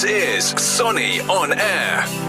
This is Sonny on Air.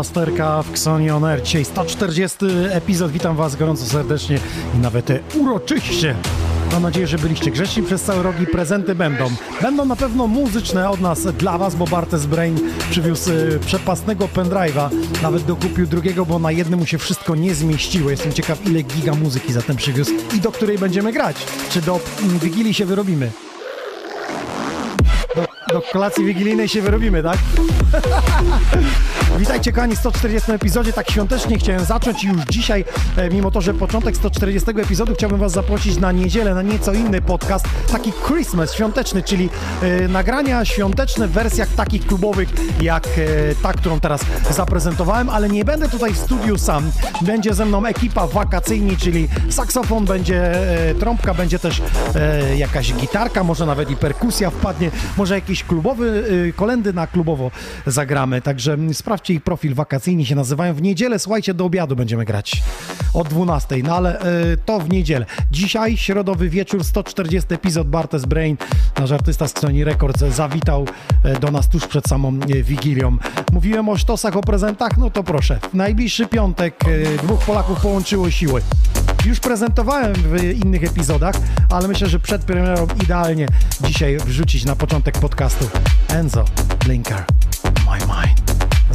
Pasterka w Xoni On. Dzisiaj 140 epizod. Witam Was gorąco serdecznie i nawet uroczyście. Mam nadzieję, że byliście grzeczni przez cały rok i prezenty będą. Będą na pewno muzyczne od nas dla Was, bo Bartes Brain przywiózł y, przepastnego pendrive'a. Nawet dokupił drugiego, bo na jednym mu się wszystko nie zmieściło. Jestem ciekaw, ile giga muzyki zatem przywiózł i do której będziemy grać. Czy do mm, Wigilii się wyrobimy? Do, do kolacji wigilijnej się wyrobimy, tak? Witajcie kochani w 140. epizodzie, tak świątecznie chciałem zacząć już dzisiaj, e, mimo to, że początek 140. epizodu, chciałbym was zaprosić na niedzielę, na nieco inny podcast, taki Christmas świąteczny, czyli e, nagrania świąteczne w wersjach takich klubowych, jak e, ta, którą teraz zaprezentowałem, ale nie będę tutaj w studiu sam, będzie ze mną ekipa wakacyjni, czyli saksofon, będzie e, trąbka, będzie też e, jakaś gitarka, może nawet i perkusja wpadnie, może jakiś klubowy, e, kolendy na klubowo zagramy, także sprawdźcie ich profil wakacyjny, się nazywają. W niedzielę, słuchajcie, do obiadu będziemy grać od 12, no ale e, to w niedzielę. Dzisiaj, środowy wieczór, 140 epizod Bartes Brain, nasz artysta z Sony Records, zawitał e, do nas tuż przed samą e, Wigilią. Mówiłem o sztosach, o prezentach, no to proszę. W najbliższy piątek e, dwóch Polaków połączyło siły. Już prezentowałem w innych epizodach, ale myślę, że przed premierą idealnie dzisiaj wrzucić na początek podcastu Enzo Blinker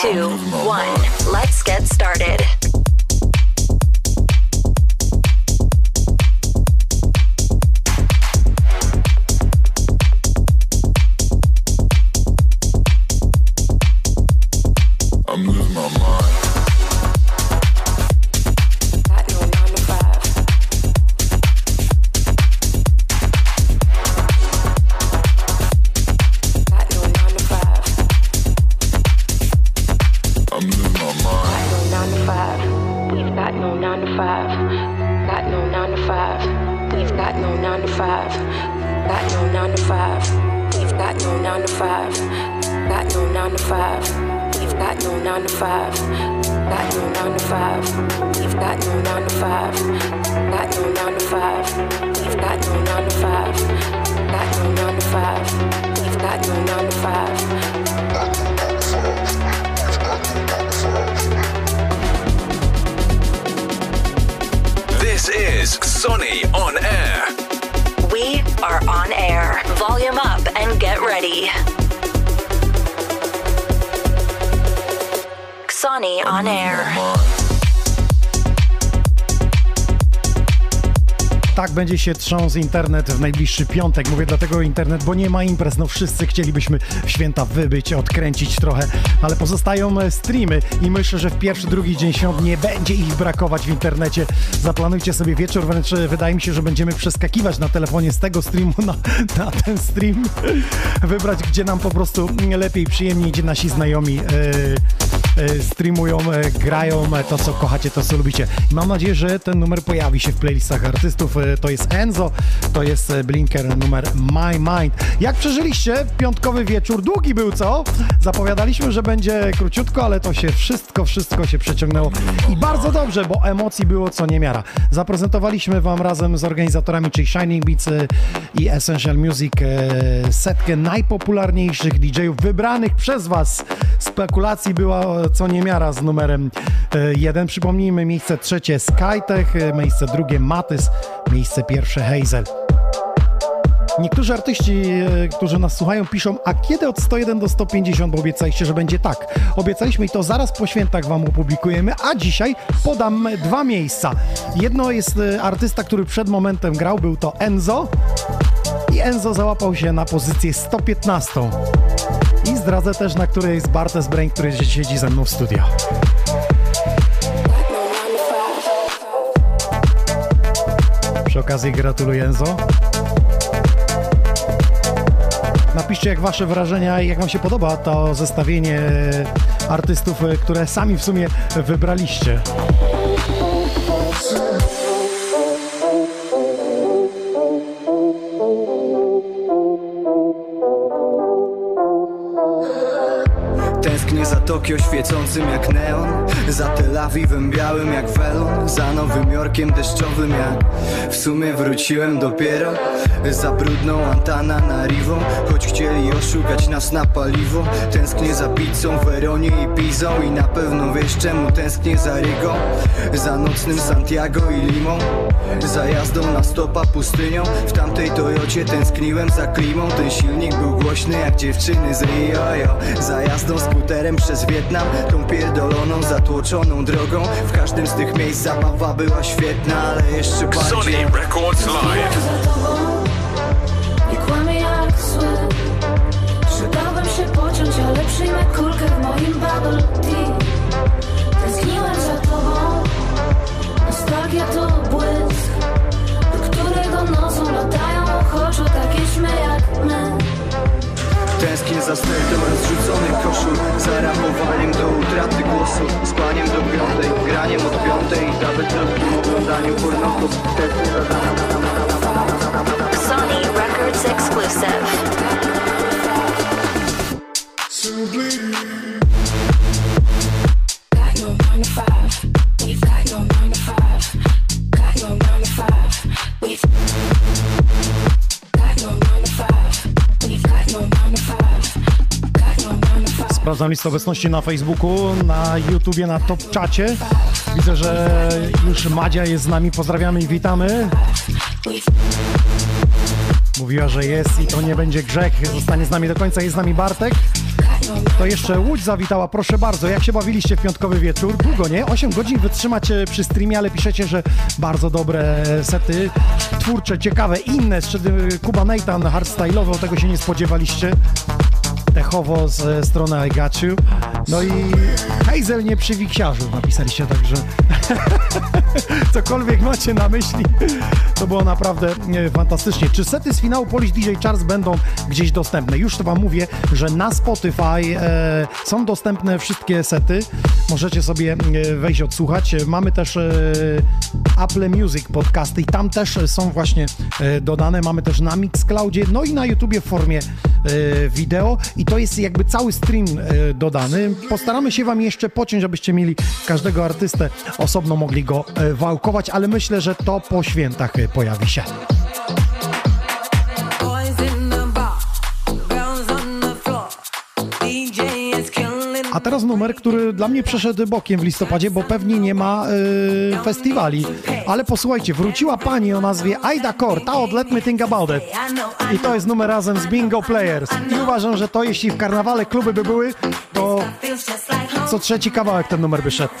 two, one. Let's get started. Będzie się trząsł internet w najbliższy piątek. Mówię dlatego internet, bo nie ma imprez. No wszyscy chcielibyśmy święta wybyć, odkręcić trochę, ale pozostają e, streamy i myślę, że w pierwszy, drugi dzień świąt nie będzie ich brakować w internecie. Zaplanujcie sobie wieczór, wręcz e, wydaje mi się, że będziemy przeskakiwać na telefonie z tego streamu na, na ten stream. Wybrać, gdzie nam po prostu lepiej, przyjemniej, gdzie nasi znajomi e, streamują, e, grają e, to, co kochacie, to, co lubicie. I mam nadzieję, że ten numer pojawi się w playlistach artystów. E, To jest Enzo, to jest e, Blinker numer My Mind. Jak przeżyliście piątkowy wieczór? Długi był, co? Zapowiadaliśmy, że będzie króciutko, ale to się wszystko, wszystko się przeciągnęło. I bardzo dobrze, bo emocji było co niemiara. Zaprezentowaliśmy Wam razem z organizatorami, czyli Shining Beats e, i Essential Music, e, setkę najpopularniejszych DJ-ów wybranych przez Was. Spekulacji była co niemiara z numerem e, jeden. Przypomnijmy, miejsce trzecie Skytech, e, miejsce drugie Matys, miejsce pierwsze Hazel. Niektórzy artyści, e, którzy nas słuchają, piszą, a kiedy od 101 do 150, bo obiecaliście, że będzie tak. Obiecaliśmy i to zaraz po świętach wam opublikujemy, a dzisiaj podam dwa miejsca. Jedno jest e, artysta, który przed momentem grał, był to Enzo i Enzo załapał się na pozycję 115. Zdradzę też, na której jest Bartes Brain, który siedzi ze mną w studio. Przy okazji gratuluję Enzo. Napiszcie jak wasze wrażenia i jak wam się podoba to zestawienie artystów, które sami w sumie wybraliście. Tokio świecącym jak neon Za Tel Awiwem białym jak welon Za Nowym Jorkiem deszczowym jak W sumie wróciłem dopiero Za brudną Antana na Rivo Choć chcieli oszukać nas na paliwo. Tęsknię za pizzą, Weronie i Pizą I na pewno wiesz czemu tęsknię za Rygą Za nocnym Santiago i Limą Za jazdą na stopa pustynią. W tamtej Toyocie tęskniłem za klimą Ten silnik był głośny jak dziewczyny z Rio. Za jazdą skuterem przez Wietnam Tą pierdoloną, zatłoczoną drogą W każdym z tych miejsc zabawa była świetna Ale jeszcze bardziej Sonny Records Live. Tęsknię za stertem zrzuconych koszul Za ramowaniem do utraty głosu Spaniem do piątej, graniem od piątej I nawet krótkim oglądaniu pornoków Sony Records exclusive. Sprawdzam listę obecności na Facebooku, na YouTubie, na Top Czacie. Widzę, że już Madzia jest z nami. Pozdrawiamy i witamy. Mówiła, że jest i to nie będzie grzech. Zostanie z nami do końca. Jest z nami Bartek. To jeszcze Łódź zawitała. Proszę bardzo, jak się bawiliście w piątkowy wieczór? Długo, nie? 8 godzin wytrzymać e, przy streamie, ale piszecie, że bardzo dobre sety, twórcze, ciekawe, inne. Jeszcze Kuba Nathan, hardstyle'owo, tego się nie spodziewaliście. Techowo z strony I Got You. No i Hazel nie przy wiksiarzu napisaliście także. Cokolwiek macie na myśli, to było naprawdę e, fantastycznie. Czy sety z finału Polish DJ Charts będą gdzieś dostępne? Już to wam mówię, że na Spotify e, są dostępne wszystkie sety. Możecie sobie e, wejść odsłuchać. Mamy też e, Apple Music podcasty i tam też są właśnie e, dodane. Mamy też na Mixcloudzie, no i na YouTubie w formie e, wideo i to jest jakby cały stream dodany. Postaramy się wam jeszcze pociąć, abyście mieli każdego artystę osobno mogli go e, wałkować, ale myślę, że to po świętach e, pojawi się. A teraz numer, który dla mnie przeszedł bokiem w listopadzie, bo pewnie nie ma e, festiwali. Ale posłuchajcie, wróciła pani o nazwie Aida Core, ta od Let Me Think About It. I to jest numer razem z Bingo Players. I uważam, że to jeśli w karnawale kluby by były, to co trzeci kawałek ten numer by szedł.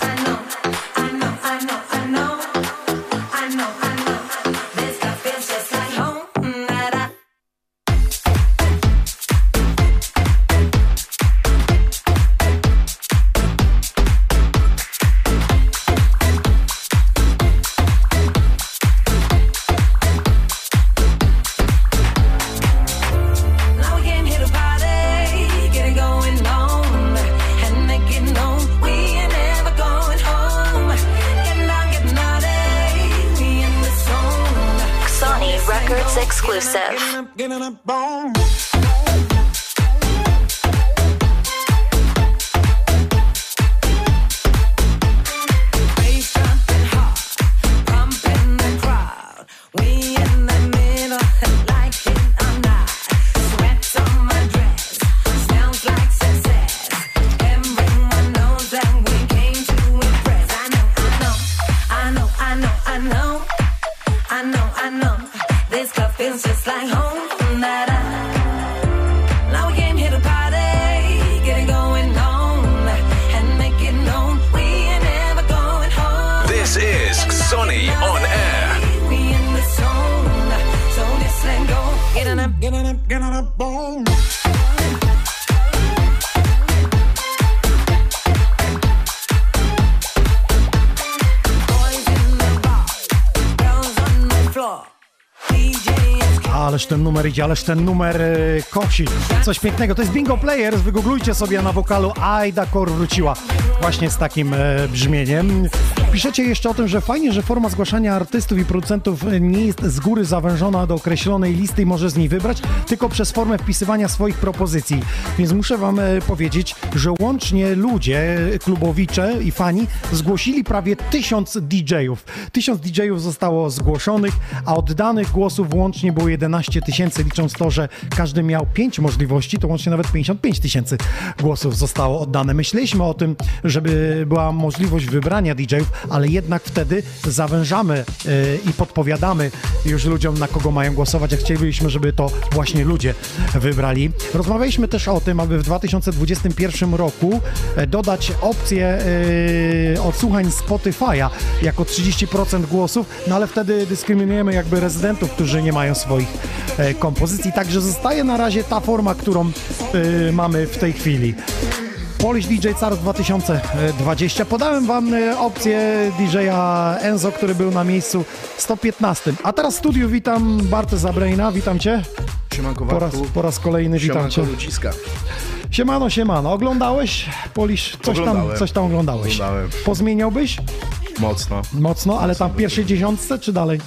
Numer idzie, ależ ten numer kosi. Coś pięknego. To jest Bingo Players. Wygooglujcie sobie na wokalu Aida Core wróciła właśnie z takim e, brzmieniem. Piszecie jeszcze o tym, że fajnie, że forma zgłaszania artystów i producentów nie jest z góry zawężona do określonej listy i może z niej wybrać, tylko przez formę wpisywania swoich propozycji. Więc muszę wam e, powiedzieć, że łącznie ludzie, e, klubowicze i fani zgłosili prawie tysiąc DJ-ów. Tysiąc DJ-ów zostało zgłoszonych, a oddanych głosów łącznie było 11 tysięcy, licząc to, że każdy miał 5 możliwości, to łącznie nawet 55 tysięcy głosów zostało oddane. Myśleliśmy o tym, żeby była możliwość wybrania DJ-ów, ale jednak wtedy zawężamy e, i podpowiadamy już ludziom, na kogo mają głosować, a chcielibyśmy, żeby to właśnie ludzie wybrali. Rozmawialiśmy też o tym, aby w 2021 roku e, dodać opcję e, odsłuchań Spotify'a jako 30% głosów, no ale wtedy dyskryminujemy jakby rezydentów, którzy nie mają swoich kompozycji. Także zostaje na razie ta forma, którą mamy w tej chwili. Polish DJ Cars 2020. Podałem wam e, opcję DJ-a Enzo, który był na miejscu 115. A teraz w studiu witam Bartę Zabrejna, witam cię. Siemanko Po raz, po raz kolejny witam Siemanko cię. ludziska. Siemano, siemano. Oglądałeś Polish? Coś tam, coś tam oglądałeś. Oglądałem. Pozmieniałbyś? Mocno. Mocno, ale tam w pierwszej dziesiątce czy dalej?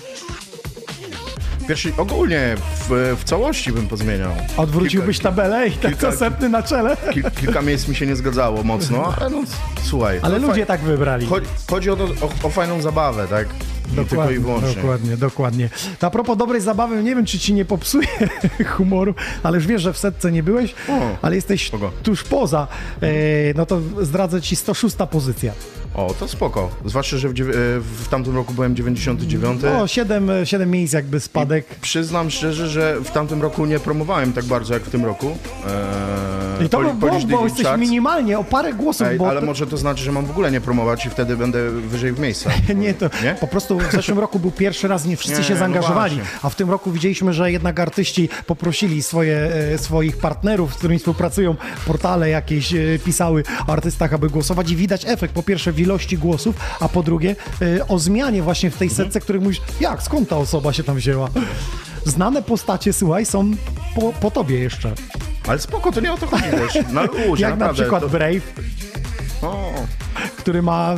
Ogólnie w, w całości bym pozmieniał. Odwróciłbyś Kilka- tabelę i tak co setny na czele? Kil, kilka miejsc mi się nie zgadzało mocno, ale no słuchaj. Ale ludzie faj- tak wybrali. Chodzi, chodzi o, to, o, o fajną zabawę, tak? I tylko i Dokładnie, wyłącznie. dokładnie, dokładnie. To a propos dobrej zabawy, nie wiem, czy ci nie popsuje humoru, ale już wiesz, że w setce nie byłeś, O, ale jesteś spoko. tuż poza. E, no to zdradzę ci 106 pozycja. O, to spoko. Zwłaszcza, że w, e, w tamtym roku byłem 99. O, 7, 7 miejsc jakby spadek. Przyznam szczerze, że w tamtym roku nie promowałem tak bardzo jak w tym roku. Eee, I to Poli- był błąd, Polish bo jesteś Charts. minimalnie o parę głosów, Ej, ale może to znaczy, że mam w ogóle nie promować i wtedy będę wyżej w miejscach. Nie, to Nie? po prostu w zeszłym roku był pierwszy raz, nie wszyscy Nie, się no zaangażowali, właśnie. a w tym roku widzieliśmy, że jednak artyści poprosili swoje, e, swoich partnerów, z którymi współpracują, portale jakieś e, pisały o artystach, aby głosować i widać efekt, po pierwsze ilości głosów, a po drugie e, o zmianie właśnie w tej Mhm. setce, których mówisz, jak, skąd ta osoba się tam wzięła? Znane postacie, słuchaj, są po, po tobie jeszcze. Ale spoko, to nie o to chodzi też. Na luzie, Jak na przykład to... Brave, o, który ma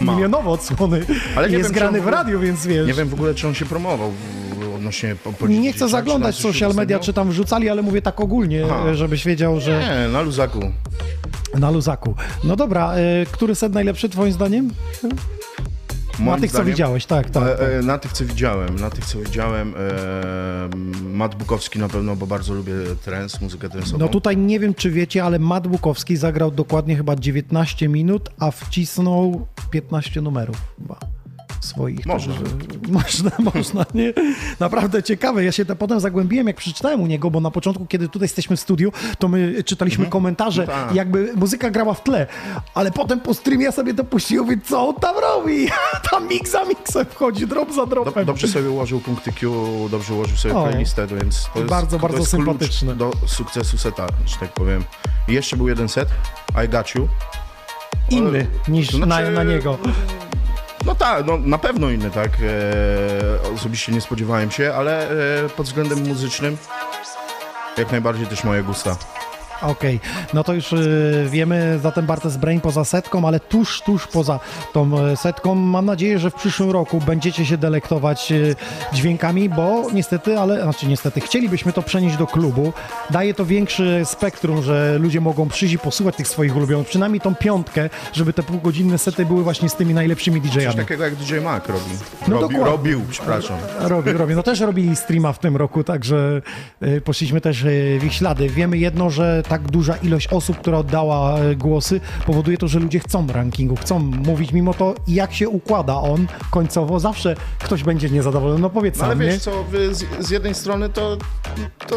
Ma. milionowe odsłony Ale nie jest wiem, grany w radiu, więc wiesz. Nie wiem w ogóle, czy on się promował odnośnie Nie chcę zaglądać w social media, czy tam wrzucali, ale mówię tak ogólnie, Aha. żebyś wiedział, że Nie, na luzaku. na luzaku. No dobra, e, który set najlepszy twoim zdaniem? Moim Na tych, co zdaniem- widziałeś, tak, tak. E, tak. e, na tych, co widziałem, na tych, co widziałem, e, Matt Bukowski na pewno, bo bardzo lubię trance, muzykę transową. No tutaj nie wiem, czy wiecie, ale Matt Bukowski zagrał dokładnie chyba 19 minut, a wcisnął 15 numerów chyba swoich. Można. Także, można, można, nie? Naprawdę ciekawe. Ja się te potem zagłębiłem, jak przeczytałem u niego, bo na początku, kiedy tutaj jesteśmy w studiu, to my czytaliśmy komentarze, No tak. jakby muzyka grała w tle, ale potem po streamie ja sobie to puściłem, mówię, co on tam robi? tam mix za mixem wchodzi, drop za Do, dropem. dobrze sobie ułożył punkty Q, dobrze ułożył sobie O. playlistę, więc to jest, Bardzo, to bardzo jest sympatyczne. do sukcesu seta, że tak powiem. I jeszcze był jeden set, I Got You. Inny niż To znaczy- na, na niego. No tak, no, na pewno inny, tak. E, osobiście nie spodziewałem się, ale e, pod względem muzycznym jak najbardziej też moje gusta. Okej, no to już y, wiemy, zatem Bartes Brain poza setką, ale tuż, tuż poza tą e, setką mam nadzieję, że w przyszłym roku będziecie się delektować y, dźwiękami, bo niestety, ale znaczy niestety, chcielibyśmy to przenieść do klubu. Daje to większy spektrum, że ludzie mogą przyjść i posłuchać tych swoich ulubionych, przynajmniej tą piątkę, żeby te półgodzinne sety były właśnie z tymi najlepszymi Coś DJ-ami. takiego jak DJ Mac robi. No robi dokładnie. robił, przepraszam. Robi, robi. No też robili streama w tym roku, także y, poszliśmy też y, w ich ślady. Wiemy jedno, że tak duża ilość osób, która oddała y, głosy, powoduje to, że ludzie chcą rankingu, chcą mówić, mimo to jak się układa on końcowo, zawsze ktoś będzie niezadowolony. No powiedz No, ale sam, nie? wiesz co, wy z, z jednej strony to, to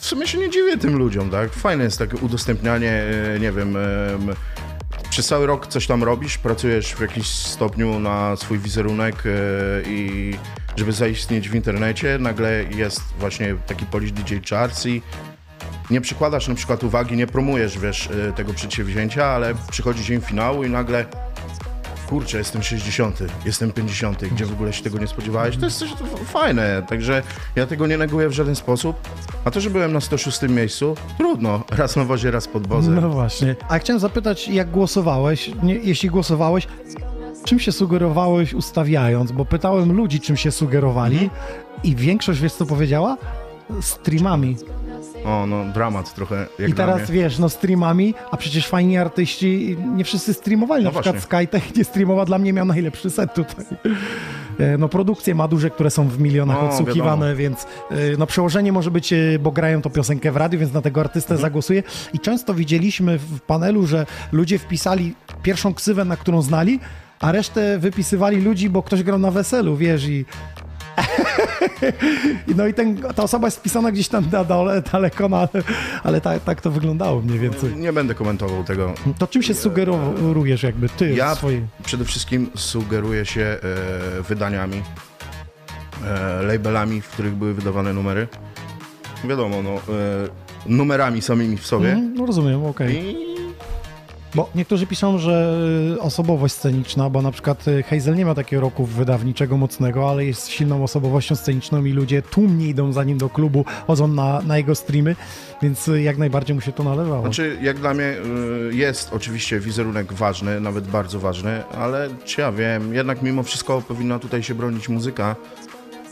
w sumie się nie dziwię tym ludziom, tak? Fajne jest takie udostępnianie, e, nie wiem, em, przez cały rok coś tam robisz, pracujesz w jakimś stopniu na swój wizerunek e, i żeby zaistnieć w internecie, nagle jest właśnie taki Polish DJ Charts i nie przykładasz na przykład uwagi, nie promujesz, wiesz, e, tego przedsięwzięcia, ale przychodzi dzień finału i nagle kurczę, jestem 60, jestem 50, gdzie w ogóle się tego nie spodziewałeś, to jest coś fajne, także ja tego nie neguję w żaden sposób. A to, że byłem na 106 miejscu, trudno, raz na wozie, raz pod wozem. No właśnie. A chciałem zapytać, jak głosowałeś? Nie, jeśli głosowałeś, czym się sugerowałeś ustawiając? Bo pytałem ludzi, czym się sugerowali Mhm. i większość, wiesz co powiedziała? Streamami. O, no dramat trochę, jak I teraz wiesz, no streamami, a przecież fajni artyści nie wszyscy streamowali. Na No przykład właśnie. Skytech nie streamował, dla mnie miał najlepszy set tutaj. E, No produkcje ma duże, które są w milionach No, odsłuchiwane, wiadomo. więc e, no przełożenie może być, e, bo grają to piosenkę w radiu, więc na tego artystę Mhm. zagłosuję. I często widzieliśmy w panelu, że ludzie wpisali pierwszą ksywę, na którą znali, a resztę wypisywali ludzi, bo ktoś grał na weselu, wiesz, i no i ten, ta osoba jest wpisana gdzieś tam na dole, daleko, no, ale, ale tak, tak to wyglądało mniej więcej. Nie będę komentował tego. To czym się sugerujesz jakby ty Ja swojej... przede wszystkim sugeruję się e, wydaniami, e, labelami, w których były wydawane numery. Wiadomo, no, e, numerami samymi w sobie. Mhm, No rozumiem, okej. I Bo niektórzy piszą, że y, osobowość sceniczna, bo na przykład y, Hazel nie ma takiego roku wydawniczego mocnego, ale jest silną osobowością sceniczną i ludzie tłumnie idą za nim do klubu, chodzą na, na jego streamy, więc y, jak najbardziej mu się to nalewało. Znaczy, jak dla mnie jest oczywiście wizerunek ważny, nawet bardzo ważny, ale czy ja wiem, jednak mimo wszystko powinna tutaj się bronić muzyka,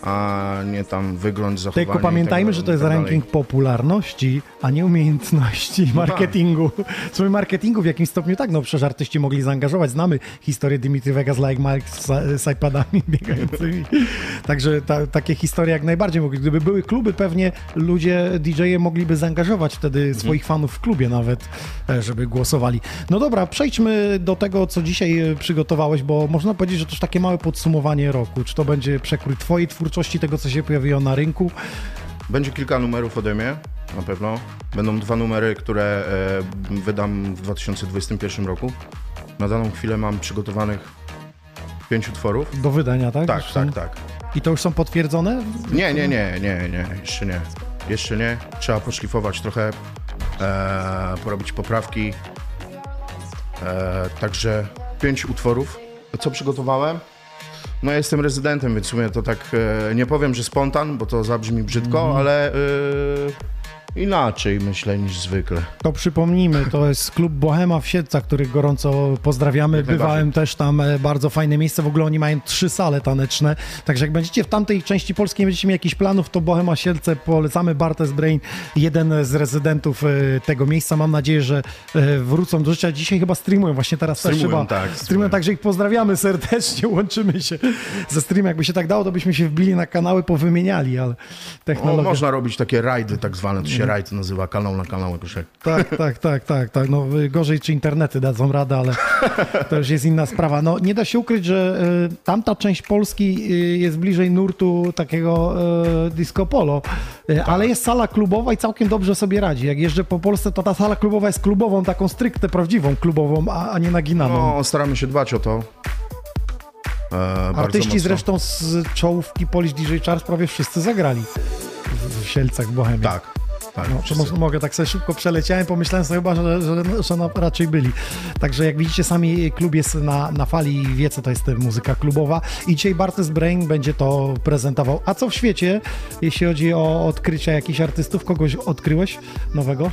a nie tam wygląd, zachowanie Tylko pamiętajmy, że to jest tak ranking popularności, a nie umiejętności marketingu. Słuchaj, marketingu w jakimś stopniu tak, no przecież artyści mogli zaangażować. Znamy historię Dimitri Vegas, Like Mike z, z iPadami biegającymi. Także ta, takie historie jak najbardziej mogli. Gdyby były kluby, pewnie ludzie, DJ-e mogliby zaangażować wtedy swoich fanów w klubie nawet, e, żeby głosowali. No dobra, przejdźmy do tego, co dzisiaj e, przygotowałeś, bo można powiedzieć, że to już takie małe podsumowanie roku. Czy to będzie przekrój twojej twórczości, tego, co się pojawiło na rynku? Będzie kilka numerów ode mnie, na pewno. Będą dwa numery, które e, wydam w 2021 roku. Na daną chwilę mam przygotowanych pięć utworów. Do wydania, tak? Tak, są- tak, tak. I to już są potwierdzone? Nie, nie, nie, nie, nie, jeszcze nie. Jeszcze nie. Trzeba poszlifować trochę, e, porobić poprawki. E, także pięć utworów. Co przygotowałem? No ja jestem rezydentem, więc w sumie to tak e, nie powiem, że spontan, bo to zabrzmi brzydko, Mhm. ale e, inaczej myślę niż zwykle. To przypomnijmy, to jest klub Bohema w Siedlcach, który gorąco pozdrawiamy. Bywałem też tam, e, bardzo fajne miejsce. W ogóle oni mają trzy sale taneczne. Także jak będziecie w tamtej części Polski, nie będziecie mieli jakichś planów, to Bohema Siedlce polecamy. Bartes Brain, jeden z rezydentów e, tego miejsca. Mam nadzieję, że e, wrócą do życia. Dzisiaj chyba streamują, właśnie teraz też Streamują, chyba. tak, Streamują, streamują. także ich pozdrawiamy serdecznie, łączymy się ze streamem. Jakby się tak dało, to byśmy się wbili na kanały, powymieniali, ale No, technologia... można robić takie rajdy tak zwane, to się Mhm. rajd nazywa, kanał na kanał jakoś jak. Tak, tak, tak, tak, tak. No y, gorzej czy internety dadzą radę, ale to już jest inna sprawa. No nie da się ukryć, że y, tamta część Polski y, jest bliżej nurtu takiego y, disco polo, y, ale jest sala klubowa i całkiem dobrze sobie radzi. Jak jeżdżę po Polsce, to ta sala klubowa jest klubową, taką stricte prawdziwą klubową, a, a nie naginaną. No, staramy się dbać o to. E, Artyści zresztą z czołówki Polish DJ Charts prawie wszyscy zagrali w, w Sielcach, w Bohemie. Tak, tak. No, mo- mogę tak sobie szybko przeleciałem, pomyślałem sobie chyba, że, że, że no, raczej byli. Także jak widzicie, sami klub jest na, na fali i wie, co to jest muzyka klubowa. I dzisiaj Bartes Brain będzie to prezentował. A co w świecie, jeśli chodzi o odkrycia jakichś artystów? Kogoś odkryłeś nowego?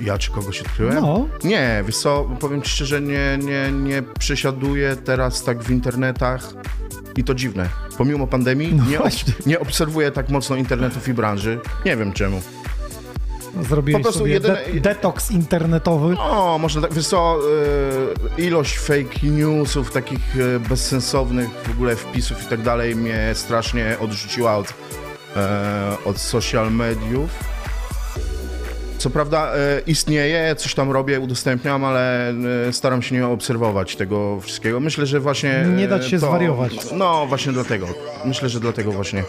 Ja czy kogoś odkryłem? No. Nie, wiesz co, powiem ci szczerze, nie, nie, nie przesiaduję teraz tak w internetach i to dziwne. Pomimo pandemii No nie, ob- nie obserwuję tak mocno internetów i branży. Nie wiem czemu. Zrobiłeś Po prostu jeden- de- detoks internetowy. O, można tak, wiesz co, y, ilość fake newsów, takich y, bezsensownych w ogóle wpisów i tak dalej mnie strasznie odrzuciła od, e, od social mediów. Co prawda e, istnieje, coś tam robię, udostępniam, ale e, staram się nie obserwować tego wszystkiego. Myślę, że właśnie... e, Nie dać się to, zwariować. No, właśnie dlatego. Myślę, że dlatego właśnie.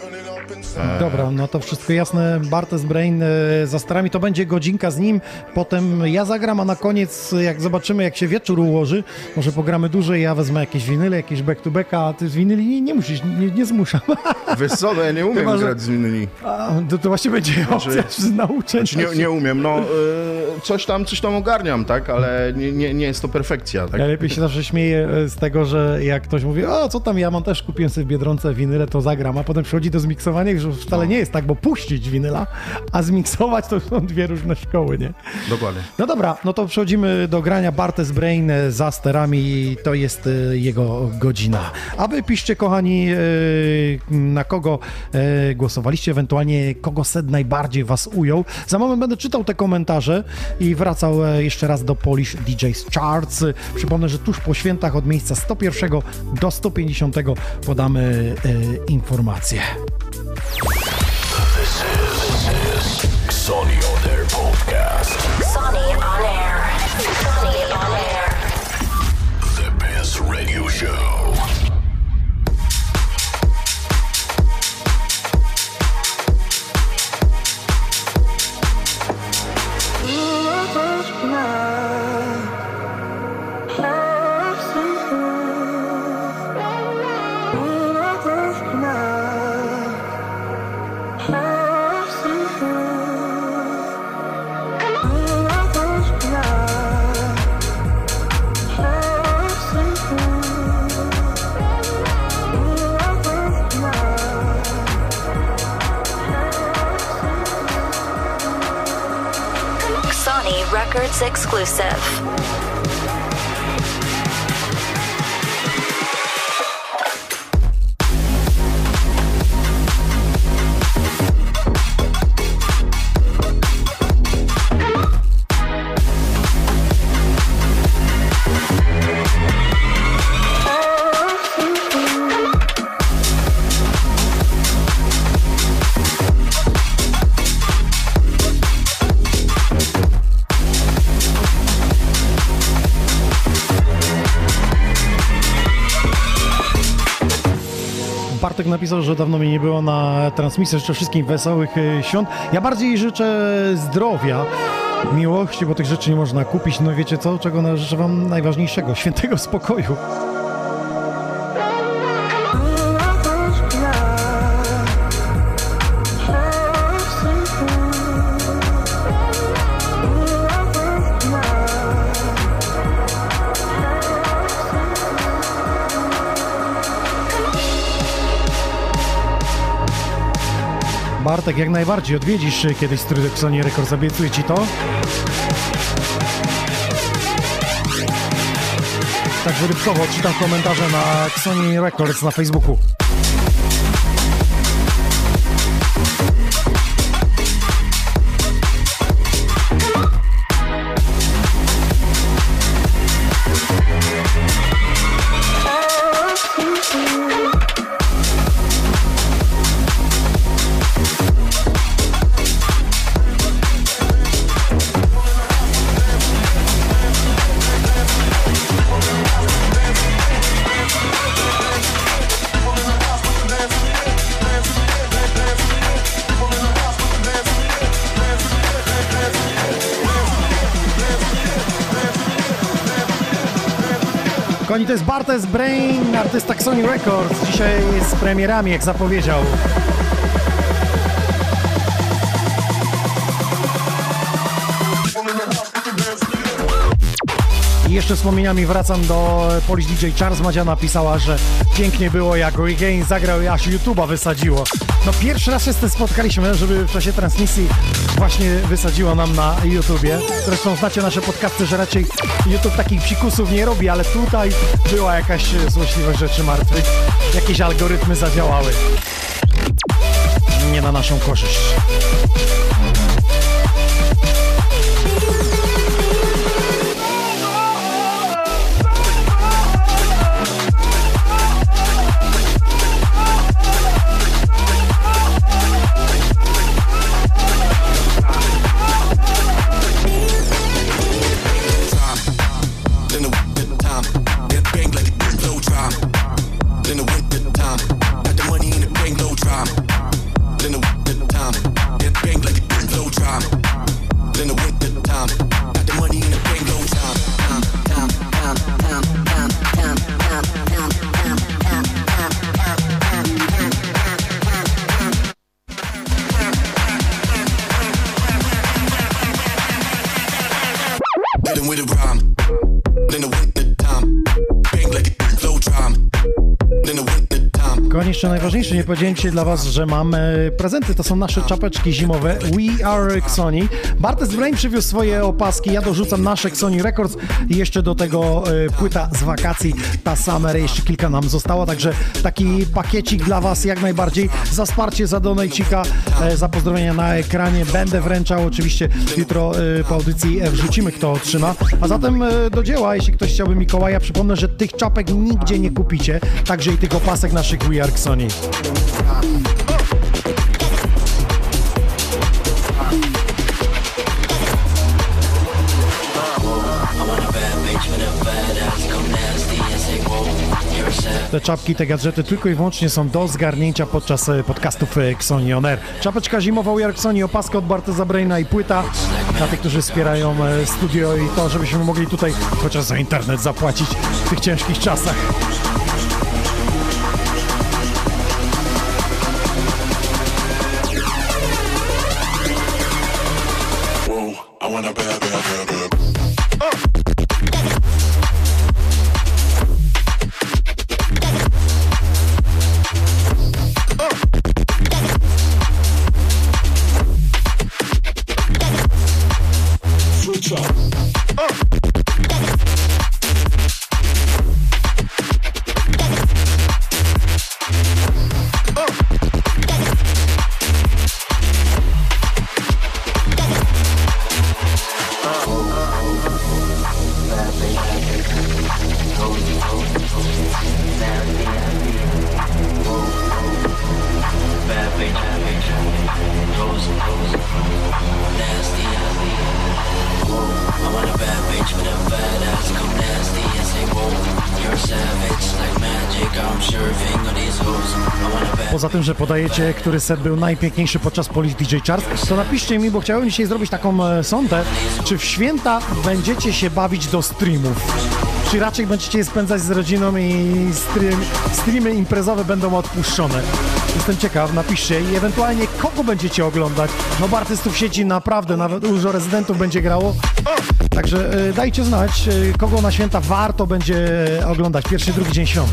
Dobra, no to wszystko jasne. Bartes Brain e, za starami, to będzie godzinka z nim. Potem ja zagram, a na koniec, jak zobaczymy, jak się wieczór ułoży, może pogramy dłużej, ja wezmę jakieś winyle, jakieś back-to-backa, a ty z winyli nie, nie musisz, nie, nie zmuszam. Wiesz co, no ja nie umiem Chyba, że- grać z innymi. A, to, to właśnie będzie opcja z nauczenia Znaczy, nie, nie umiem, no y, coś tam, coś tam ogarniam, tak, ale nie, nie, nie jest to perfekcja, tak. Ja lepiej się zawsze śmieję e, z tego, że jak ktoś mówi, o co tam, ja mam też, kupiłem sobie w Biedronce winyle, to zagram, a potem przychodzi do zmiksowania, że wcale nie jest tak, bo puścić winyla, a zmiksować to są dwie różne szkoły, nie? Dokładnie. No dobra, no to przechodzimy do grania Bartes Brain za sterami, to jest e, jego godzina. A wy piszcie, kochani, e, na kogo e, głosowaliście, ewentualnie kogo set najbardziej was ujął. Za moment będę czytał te komentarze i wracał e, jeszcze raz do Polish DJs Charts. Przypomnę, że tuż po świętach od miejsca 101 do 150 podamy e, informacje. Że dawno mnie nie było na transmisji. Życzę wszystkim wesołych e, świąt. Ja bardziej życzę zdrowia, miłości, bo tych rzeczy nie można kupić. No wiecie co, czego życzę wam najważniejszego? Świętego spokoju. Bartek, jak najbardziej odwiedzisz kiedyś Studio Sony Records, obiecuję ci to. Tak wyrywkowo czytam komentarze na Sony Records na Facebooku. Bartes Brain, artysta Sony Records. Dzisiaj z premierami, jak zapowiedział. I jeszcze wspomnieniami wracam do Polish DJ Charles Madzia napisała, że pięknie było jak Regain zagrał i aż YouTube'a wysadziło. No pierwszy raz się z tym spotkaliśmy, żeby w czasie transmisji właśnie wysadziło nam na YouTubie. Zresztą znacie nasze podcasty, że raczej YouTube takich psikusów nie robi, ale tutaj była jakaś złośliwość rzeczy martwych. Jakieś algorytmy zadziałały. Nie na naszą korzyść. Najważniejsze, nie powiedziałem dla Was, że mamy prezenty. To są nasze czapeczki zimowe We Are Xoni. Bartes Brain przywiózł swoje opaski, ja dorzucam nasze Xoni Records i jeszcze do tego e, płyta z wakacji, ta Summer, jeszcze kilka nam zostało, także taki pakiecik dla Was jak najbardziej. Za wsparcie, za donajcika, e, za pozdrowienia na ekranie. Będę wręczał oczywiście jutro e, po audycji wrzucimy kto otrzyma. A zatem do dzieła, jeśli ktoś chciałby Mikołaja, przypomnę, że tych czapek nigdzie nie kupicie, także i tych opasek naszych We Are Xoni. Te czapki, te gadżety tylko i wyłącznie są do zgarnięcia podczas e, podcastów e, Xoni On Air. Czapeczka zimowa We Are Xoni, opaska od Barteza Braina i płyta dla tych, którzy wspierają e, studio i to, żebyśmy mogli tutaj chociaż za internet zapłacić w tych ciężkich czasach. Podajecie, który set był najpiękniejszy podczas Polish DJ Charts, to napiszcie mi, bo chciałem dzisiaj zrobić taką e, sondę, czy w święta będziecie się bawić do streamów? Czy raczej będziecie je spędzać z rodziną i stream, streamy imprezowe będą odpuszczone? Jestem ciekaw, napiszcie i ewentualnie kogo będziecie oglądać. No bo artystów sieci naprawdę, nawet dużo rezydentów będzie grało. Także e, dajcie znać, e, kogo na święta warto będzie oglądać. Pierwszy, drugi dzień świąt.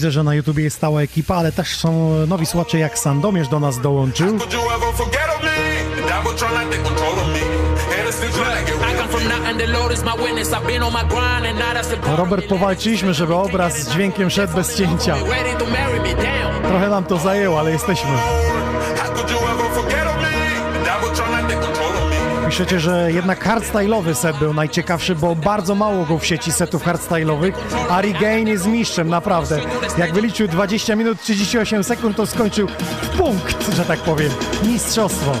Widzę, że na YouTubie jest stała ekipa, ale też są nowi słuchacze jak Sandomierz do nas dołączył. Robert, powalczyliśmy, żeby obraz z dźwiękiem szedł bez cięcia. Trochę nam to zajęło, ale jesteśmy. Piszecie, że jednak hardstyle'owy set był najciekawszy, bo bardzo mało go w sieci setów hardstyle'owych. Ari Gain jest mistrzem, naprawdę. Jak wyliczył 20 minut 38 sekund, to skończył w punkt, że tak powiem. Mistrzostwo.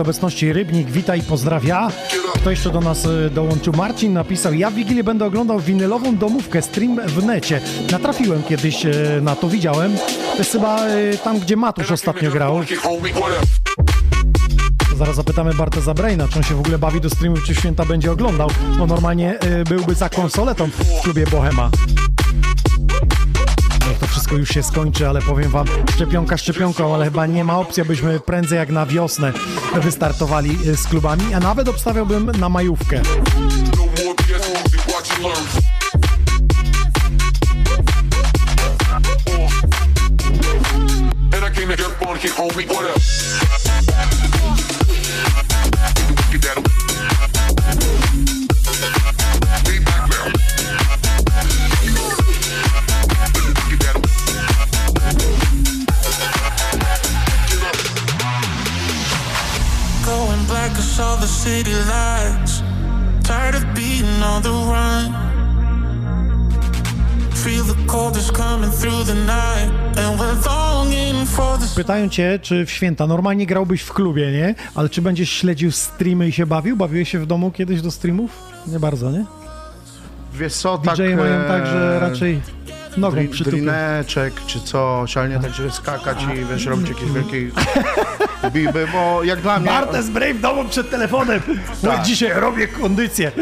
List obecności. Rybnik, wita i pozdrawia. Kto jeszcze do nas y, dołączył? Marcin napisał, ja w Wigilię będę oglądał winylową domówkę, stream w necie. Natrafiłem kiedyś y, na to, widziałem. To jest chyba y, tam, gdzie Matusz ostatnio grał. Zaraz zapytamy Barteza Braina, czy on się w ogóle bawi do streamów, czy święta będzie oglądał, bo normalnie byłby za konsoletą w klubie Bohema. Wszystko już się skończy, ale powiem wam, szczepionka szczepionką, ale chyba nie ma opcji, abyśmy prędzej jak na wiosnę wystartowali y, z klubami, a nawet obstawiałbym na majówkę. Pytają cię, czy w święta normalnie grałbyś w klubie, nie? Ale czy będziesz śledził streamy i się bawił? Bawiłeś się w domu kiedyś do streamów? Nie bardzo, nie? Wiesz co, tak... DJ mają e, tak, że raczej nogą dri- drineczek czy coś, ale nie tak, żeby skakać i wiesz, robić jakieś wielkie biby, bo jak dla mnie... Bartes Brave w domu przed telefonem. No Tak. dzisiaj robię kondycję.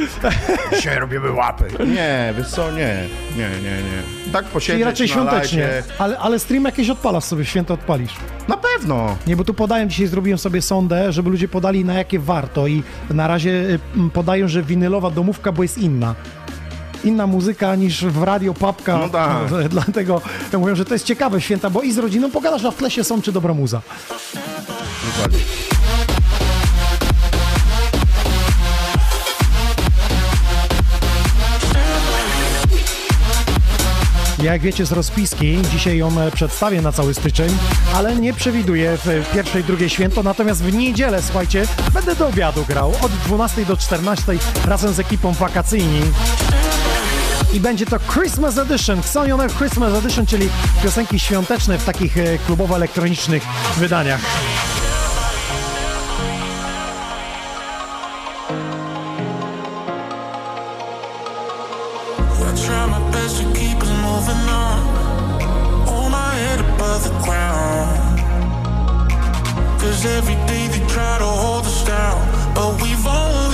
Dzisiaj robimy łapy. Nie, wiesz co, nie, nie, nie, nie. Tak posiedzieć Czyli raczej na świątecznie. Ale, ale stream jakieś odpalasz sobie, święto odpalisz. Na pewno. Nie, bo tu podają, dzisiaj zrobiłem sobie sondę, żeby ludzie podali na jakie warto i na razie y, podają, że winylowa domówka, bo jest inna. Inna muzyka niż w radio papka. No tak. Dlatego ja mówię, że to jest ciekawe święta, bo i z rodziną pogadasz, a w tle się są czy dobra muza. Dokładnie. Ja, jak wiecie z rozpiski, dzisiaj ją e, przedstawię na cały styczeń, ale nie przewiduję w pierwszej, drugiej święto, natomiast w niedzielę, słuchajcie, będę do obiadu grał od 12 do 14 razem z ekipą wakacyjni. I będzie to Christmas Edition, Xonion Christmas Edition, czyli piosenki świąteczne w takich e, klubowo-elektronicznych wydaniach. Every day they try to hold us down. But we've only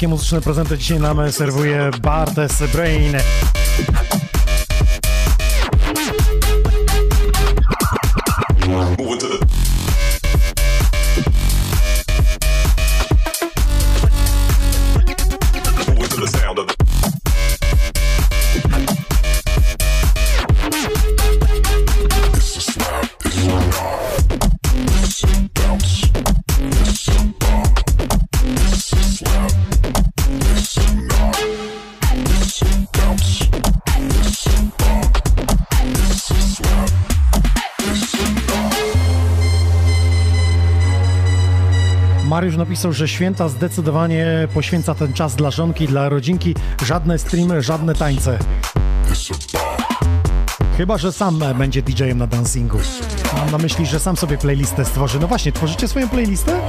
takie muzyczne prezenty dzisiaj nam serwuje Bartes Brain. Napisał, że święta zdecydowanie poświęca ten czas dla żonki, dla rodzinki. Żadne streamy, żadne tańce. Chyba, że sam będzie DJ-em na dancingu. Mam na myśli, że sam sobie playlistę stworzy. No właśnie, tworzycie swoją playlistę?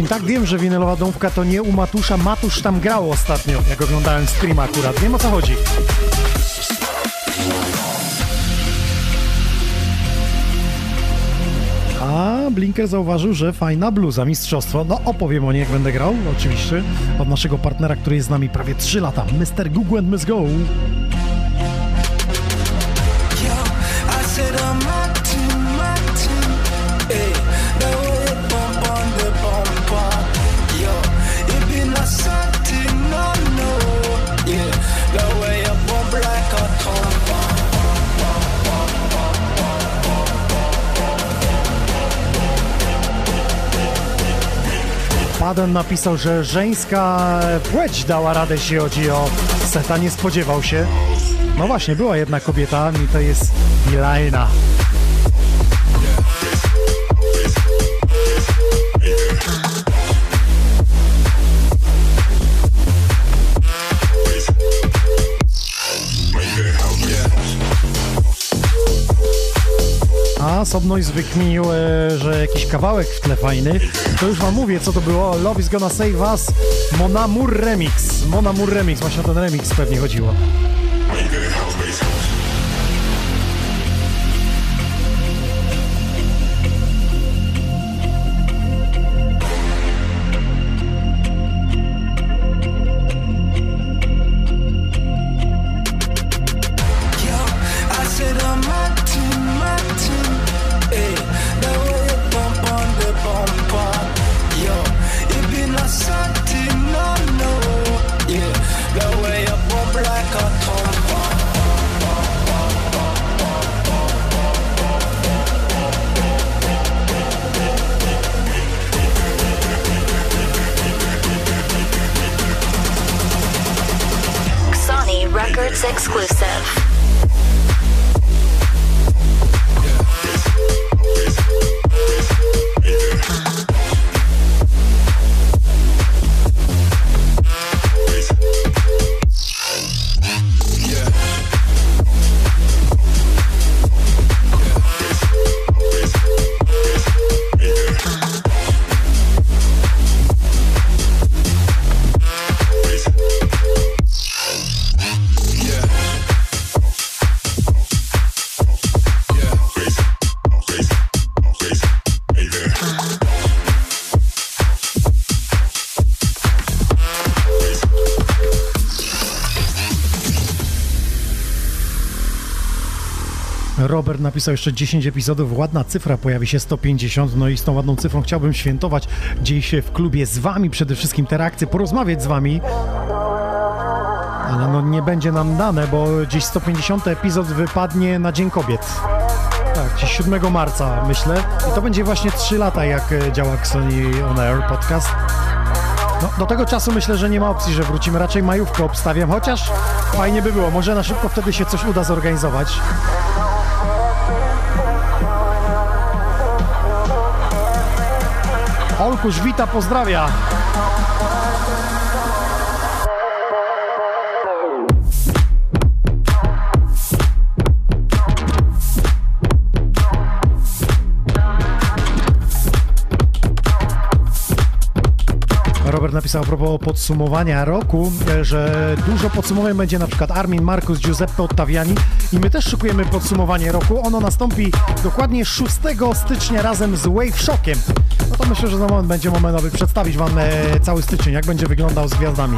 Marcin, tak wiem, że winylowa dąbka to nie u Matusza. Matusz tam grał ostatnio, jak oglądałem streama akurat. Wiem o co chodzi. A Blinker zauważył, że fajna bluza, mistrzostwo. No opowiem o niej, jak będę grał, oczywiście. Od naszego partnera, który jest z nami prawie 3 lata. Mr. Google and Miss Go. Paden napisał, że żeńska płeć dała radę, jeśli chodzi o seta. Nie spodziewał się. No właśnie, była jedna kobieta i to jest Milajna. A Sobnois wykminił, e, że jakiś kawałek w tle fajny. To już wam mówię, co to było. Love is gonna save us. Monamur Remix. Monamur Remix. Właśnie o ten remix pewnie chodziło. Napisał jeszcze 10 epizodów, ładna cyfra, pojawi się 150, no i z tą ładną cyfrą chciałbym świętować dziś w klubie z wami, przede wszystkim te reakcje, porozmawiać z wami. Ale no nie będzie nam dane, bo dziś 150 epizod wypadnie na Dzień Kobiet. Tak, dziś 7 marca myślę. I to będzie właśnie 3 lata jak e, działa Sony On Air podcast. No, do tego czasu myślę, że nie ma opcji, że wrócimy. Raczej majówkę obstawiam, chociaż fajnie by było. Może na szybko wtedy się coś uda zorganizować. Olkusz wita, pozdrawia. Robert napisał a propos podsumowania roku, że dużo podsumowań będzie na przykład Armin, Markus, Giuseppe Ottaviani i my też szykujemy podsumowanie roku. Ono nastąpi dokładnie 6 stycznia razem z Wave Shockiem. Myślę, że za moment będzie moment, aby przedstawić Wam e, cały styczeń, jak będzie wyglądał z gwiazdami.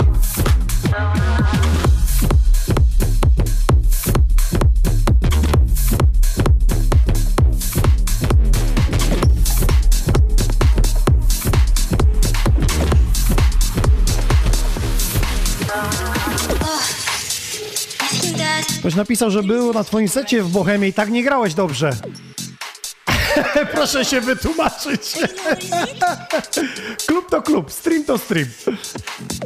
Ktoś napisał, że był na twoim secie w Bohemie i tak nie grałeś dobrze. Proszę się wytłumaczyć. klub to klub, stream to stream.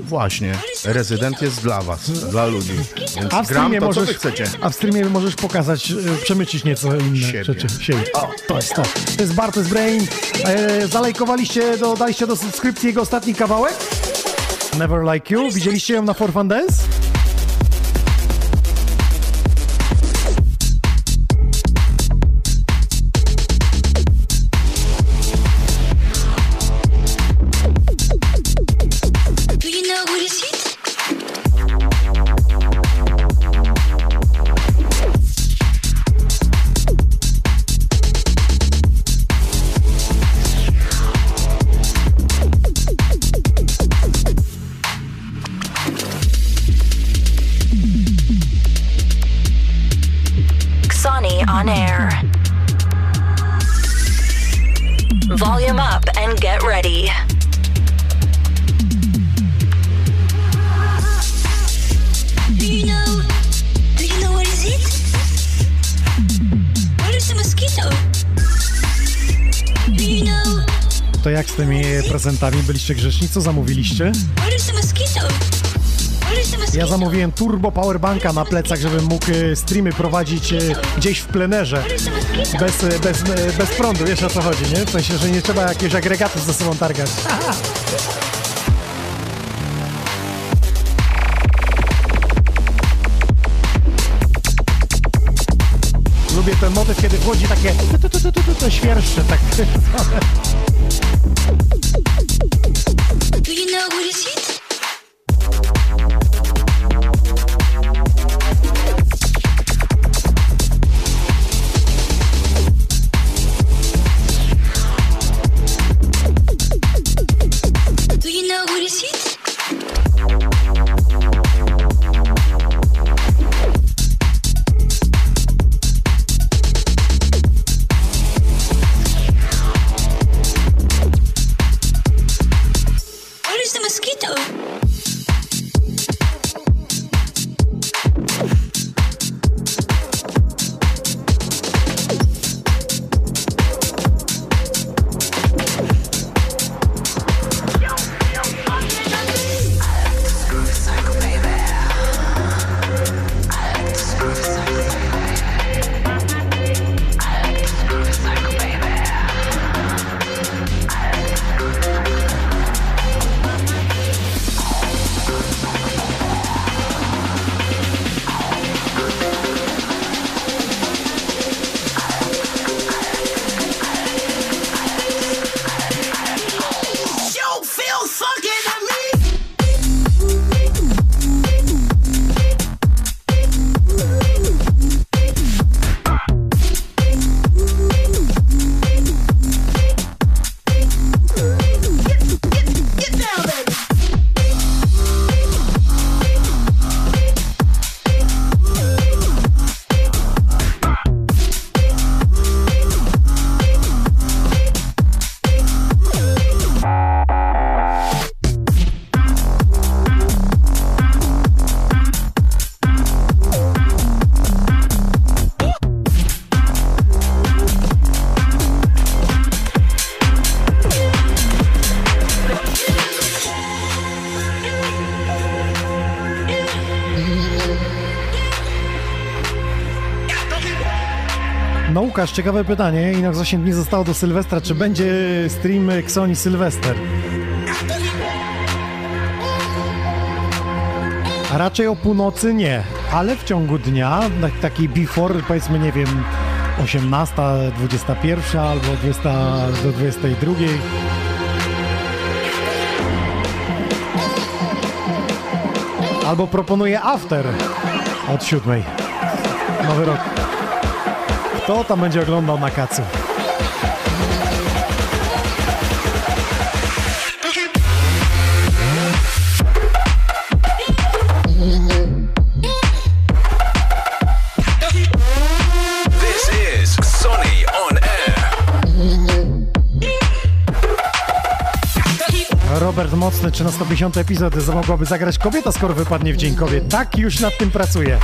Właśnie, rezydent jest dla was, dla ludzi. Więc A w gram streamie to, co możesz, wy chcecie. a w streamie możesz pokazać, e, przemycić nieco inne Siebie. rzeczy. Siebie. O, to jest to. To jest Bartes Brain. E, zalajkowaliście, dodaliście do subskrypcji jego ostatni kawałek? Never Like You. Widzieliście ją na For Fun Dance? Prezentami? Byliście grzeczni? Co zamówiliście? Ja zamówiłem turbo powerbanka na plecach, żebym mógł e, streamy prowadzić e, gdzieś w plenerze. Bez, e, bez, bez prądu, wiesz o co chodzi, nie? W sensie, że nie trzeba jakiegoś agregatu ze sobą targać. Lubię ten motyw, kiedy wchodzi takie to świerszcze, tak. Łukasz, ciekawe pytanie. I na 8 dni zostało do Sylwestra. Czy będzie stream Xoni Sylwester? A raczej o północy nie, ale w ciągu dnia, tak- taki before, powiedzmy, nie wiem, 18, 21 albo 20 do 22. Albo proponuję after od 7. Nowy rok. Kto tam będzie oglądał na kacu? Robert Mocny, czy na 150 epizod mogłaby zagrać kobieta, skoro wypadnie w Dzień Kobiet? Tak, już nad tym pracuję.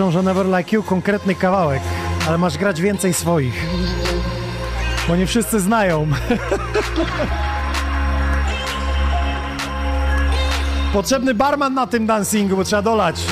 Piszą, że Never Like You konkretny kawałek, ale masz grać więcej swoich. Bo nie wszyscy znają. Potrzebny barman na tym dancingu, bo trzeba dolać.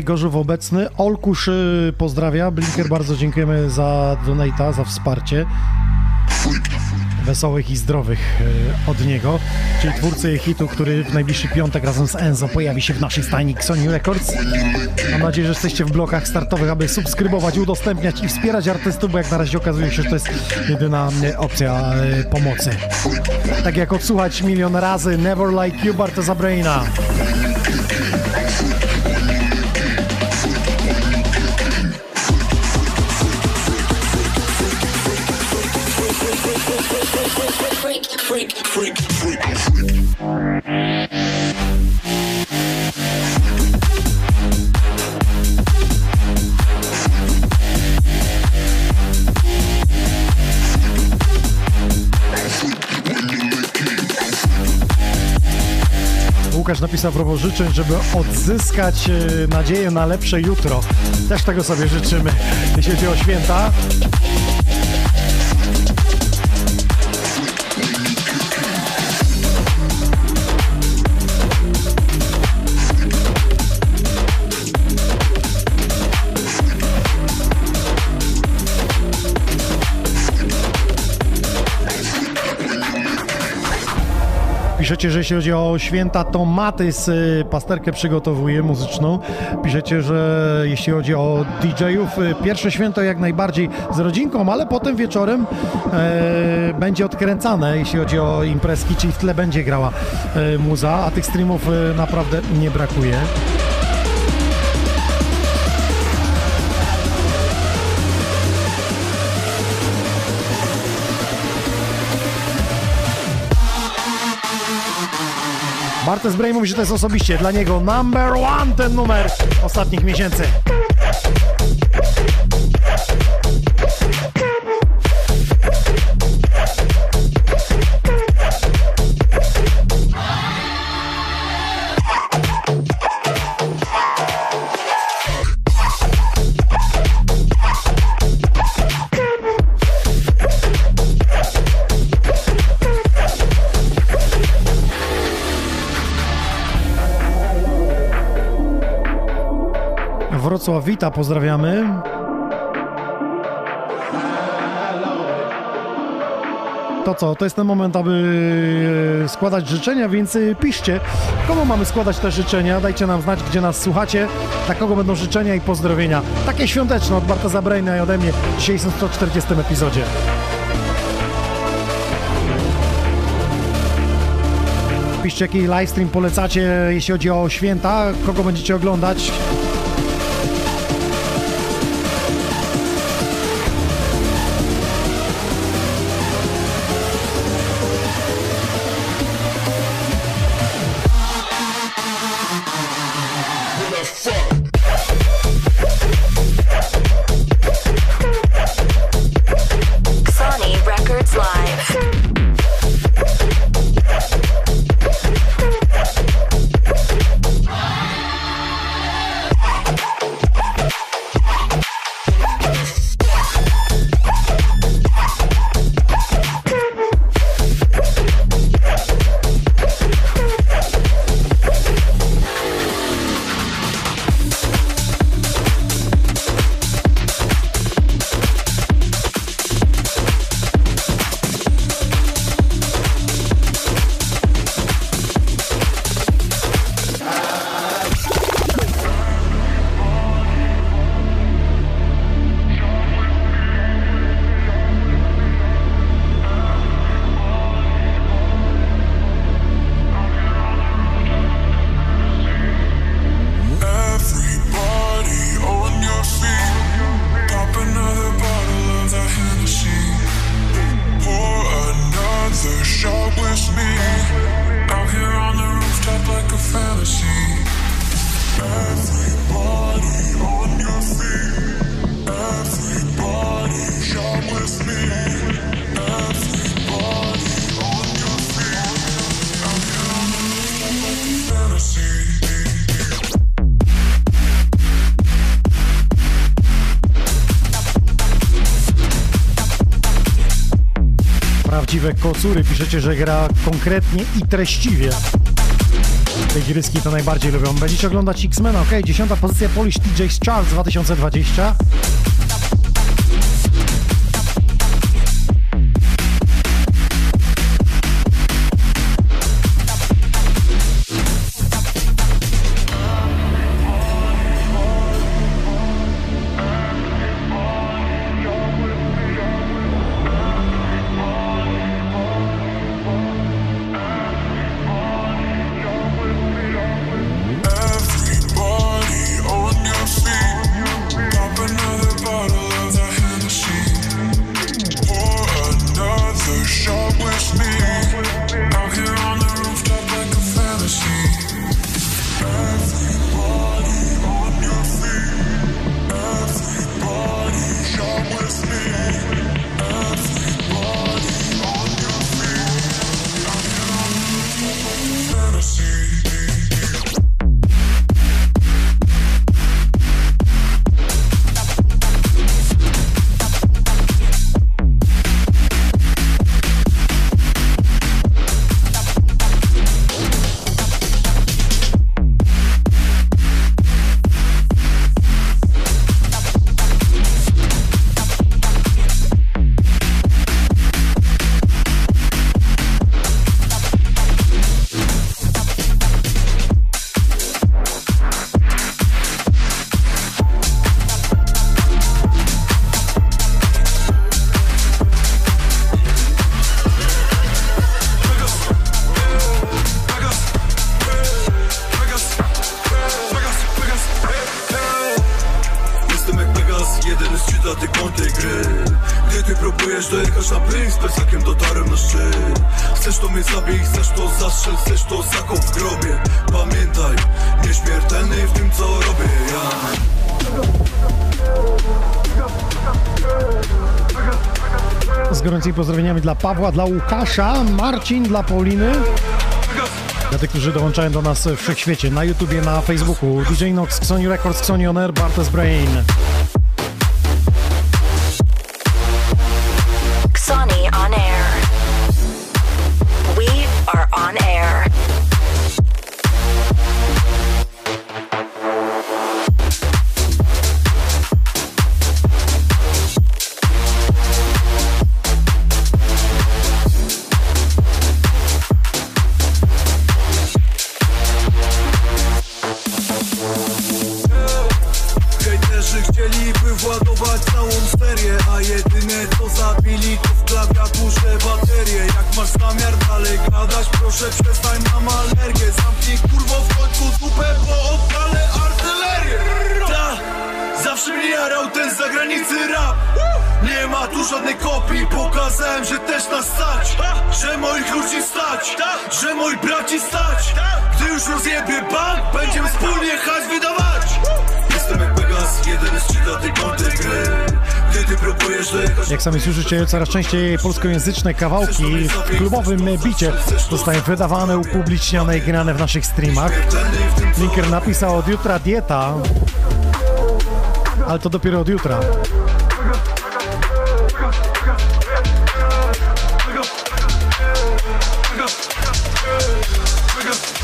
Gorzów obecny. Olkusz pozdrawia. Blinker, bardzo dziękujemy za donata, za wsparcie. Wesołych i zdrowych y, od niego, czyli twórcy hitu, który w najbliższy piątek razem z Enzo pojawi się w naszej stajni Sony Records. Mam nadzieję, że jesteście w blokach startowych, aby subskrybować, udostępniać i wspierać artystów, bo jak na razie okazuje się, że to jest jedyna y, opcja y, pomocy. Tak jak odsłuchać milion razy Never Like You Barteza Braina. Napisał propos życzeń, żeby odzyskać e, nadzieję na lepsze jutro. Też tego sobie życzymy, jeśli chodzi o święta. Piszecie, że jeśli chodzi o święta, to Matys y, pasterkę przygotowuje muzyczną. Piszecie, że jeśli chodzi o DJ-ów, y, pierwsze święto jak najbardziej z rodzinką, ale potem wieczorem e, będzie odkręcane, jeśli chodzi o imprezki, czyli w tle będzie grała e, muza, a tych streamów e, naprawdę nie brakuje. Bartes Bray mówi, że to jest osobiście dla niego number one ten numer ostatnich miesięcy. Wrocław Wita, pozdrawiamy. To co, to jest ten moment, aby składać życzenia, więc y, piszcie, komu mamy składać te życzenia, dajcie nam znać, gdzie nas słuchacie, dla kogo będą życzenia i pozdrowienia. Takie świąteczne od Barta Zabrejna i ode mnie w dzisiejszym 140 epizodzie. Piszcie, jaki livestream polecacie, jeśli chodzi o święta, kogo będziecie oglądać. Kocury, piszecie, że gra konkretnie i treściwie. Te gryski to najbardziej lubią. Będziecie oglądać X-Men, ok? Dziesiąta pozycja Polish DJs Charts 2020. Pawła, dla Łukasza, Marcin, dla Pauliny. Dla tych, którzy dołączają do nas w wszechświecie, na YouTubie, na Facebooku. DJ Nox, Sony Records, Sony On Air, Bartes Brain. Słyszycie, coraz częściej polskojęzyczne kawałki w klubowym bicie zostają wydawane, upubliczniane i grane w naszych streamach. Linker napisał od jutra dieta, ale to dopiero od jutra.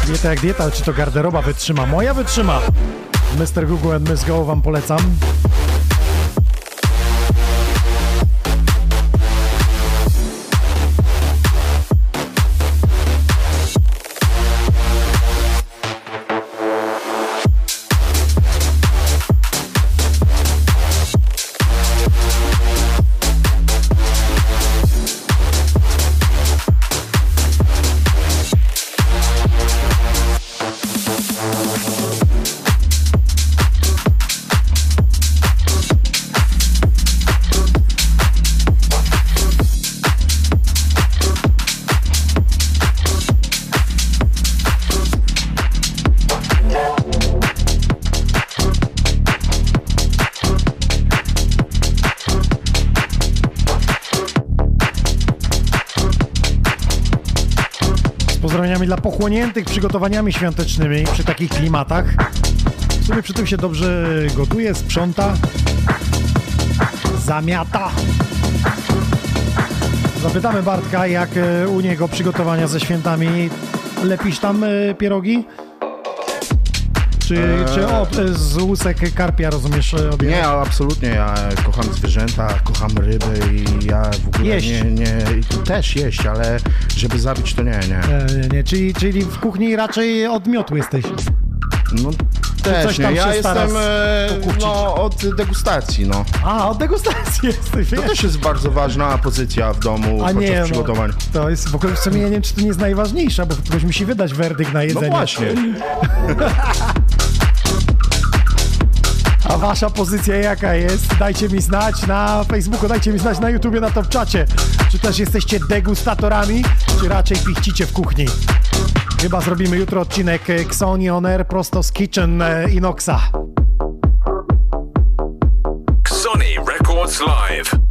Dieta jak dieta, czy to garderoba wytrzyma? Moja wytrzyma! Mr. Google and Miss Go wam polecam. Pochłoniętych przygotowaniami świątecznymi przy takich klimatach. W sumie przy tym się dobrze gotuje, sprząta, zamiata. Zapytamy Bartka, jak e, u niego przygotowania ze świętami. Lepisz tam e, pierogi? Czy, Eee. czy o, e, z łusek karpia, rozumiesz, e, obiad? Nie, absolutnie. Ja kocham zwierzęta, kocham ryby i ja w ogóle Jeść. nie, nie też jeść, ale żeby zabić to nie, nie. E, nie, nie. Czyli, czyli w kuchni raczej od miotu jesteś. No też nie. tam Ja jestem e, no, od degustacji, no. A, od degustacji jesteś, To też jest bardzo ważna pozycja w domu A podczas nie, no, przygotowań. to jest w ogóle w sumie ja nie wiem, czy to nie jest najważniejsza, bo ktoś musi wydać werdykt na No jedzenie. właśnie. A wasza pozycja jaka jest? Dajcie mi znać na Facebooku, dajcie mi znać na YouTubie, na top czacie. Czy też jesteście degustatorami, raczej pichcicie w kuchni? Chyba zrobimy jutro odcinek e, Xoni On Air prosto z Kitchen e, Inoxa. Sony Records Live.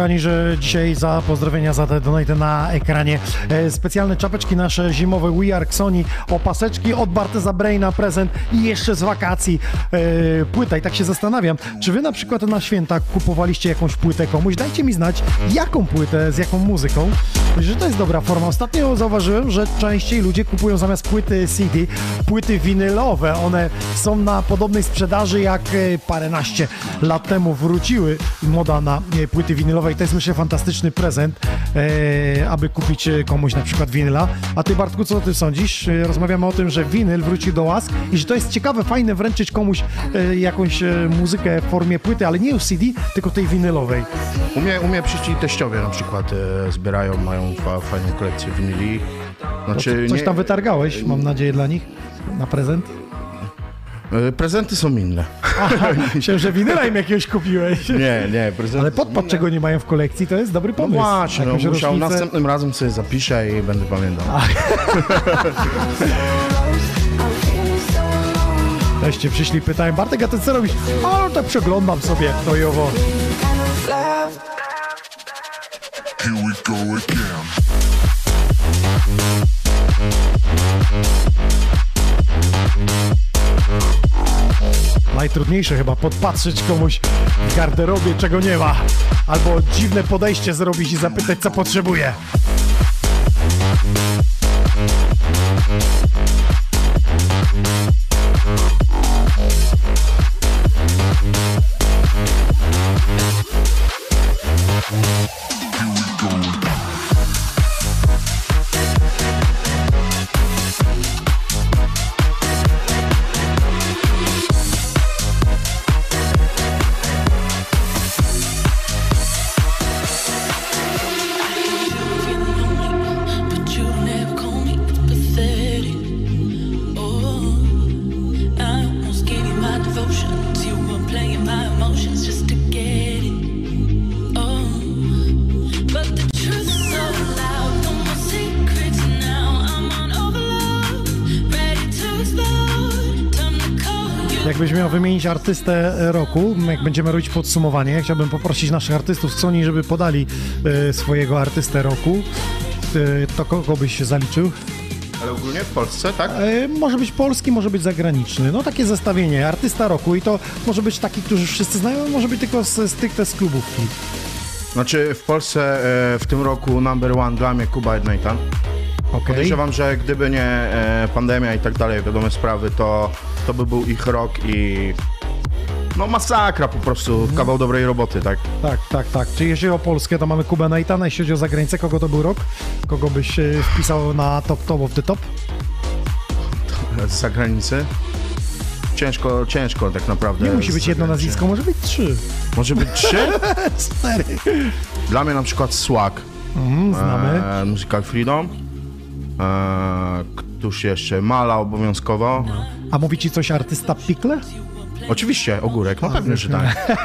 Kochani, że dzisiaj za pozdrowienia za te donate na ekranie e, specjalne czapeczki nasze zimowe We Are Sony, opaseczki od Barteza Braina prezent i jeszcze z wakacji e, płyta. I tak się zastanawiam, czy wy na przykład na święta kupowaliście jakąś płytę komuś? Dajcie mi znać, jaką płytę, z jaką muzyką. Myślę, że to jest dobra forma. Ostatnio zauważyłem, że częściej ludzie kupują zamiast płyty CD płyty winylowe. One są na podobnej sprzedaży jak e, paręnaście lat temu wróciły moda na e, płyty winylowe i to jest myślę fantastyczny prezent, e, aby kupić e, komuś na przykład winyla. A ty Bartku, co ty sądzisz? E, Rozmawiamy o tym, że winyl wrócił do łask i że to jest ciekawe, fajne wręczyć komuś e, jakąś e, muzykę w formie płyty, ale nie już CD, tylko tej winylowej. U mnie, u mnie przyszli teściowie na przykład e, zbierają, mają fa, fajną kolekcję winyli. Znaczy, Coś nie- tam wytargałeś, mam nadzieję, dla nich na prezent? E, Prezenty są inne. Myślałem, że winyla im jakiegoś kupiłeś. Nie, nie, prezenty Ale podpad, czego nie mają w kolekcji, to jest dobry No pomysł. właśnie, no, musiał, rocznicę. następnym razem sobie zapiszę i będę pamiętał. Teście przyszli, pytałem, Bartek, a ty co robisz? A, no tak przeglądam sobie to i owo. Here we go again. Najtrudniejsze chyba podpatrzeć komuś w garderobie, czego nie ma. Albo dziwne podejście zrobić i zapytać, co potrzebuje. Artystę roku, jak będziemy robić podsumowanie, ja chciałbym poprosić naszych artystów z Sony, żeby podali e, swojego artystę roku. E, to kogo byś się zaliczył? Ale ogólnie w Polsce, tak? E, może być polski, może być zagraniczny. No takie zestawienie, artysta roku i to może być taki, którzy wszyscy znają, może być tylko z, z tych z klubówki. Znaczy w Polsce w tym roku number one dla mnie Kuba i Nathan. Okej. Podejrzewam, że gdyby nie pandemia i tak dalej, wiadome sprawy, to, to by był ich rok i no masakra po prostu, kawał dobrej roboty, tak? Tak, tak, tak. Czyli jeśli o Polskę, to mamy Kubę Naitana, jeśli chodzi o zagranicę, kogo to był rok? Kogo byś e, wpisał na top top of the top? Z zagranicy. Ciężko, ciężko tak naprawdę. Nie musi być jedno nazwisko, może być trzy. Może być trzy? Cztery. Dla mnie na przykład Swag. Mhm, znamy. E, Musical Freedom. E, któż jeszcze? Mala obowiązkowo. A mówi ci coś artysta Pikle? Oczywiście, Ogórek, no pewnie, że tak.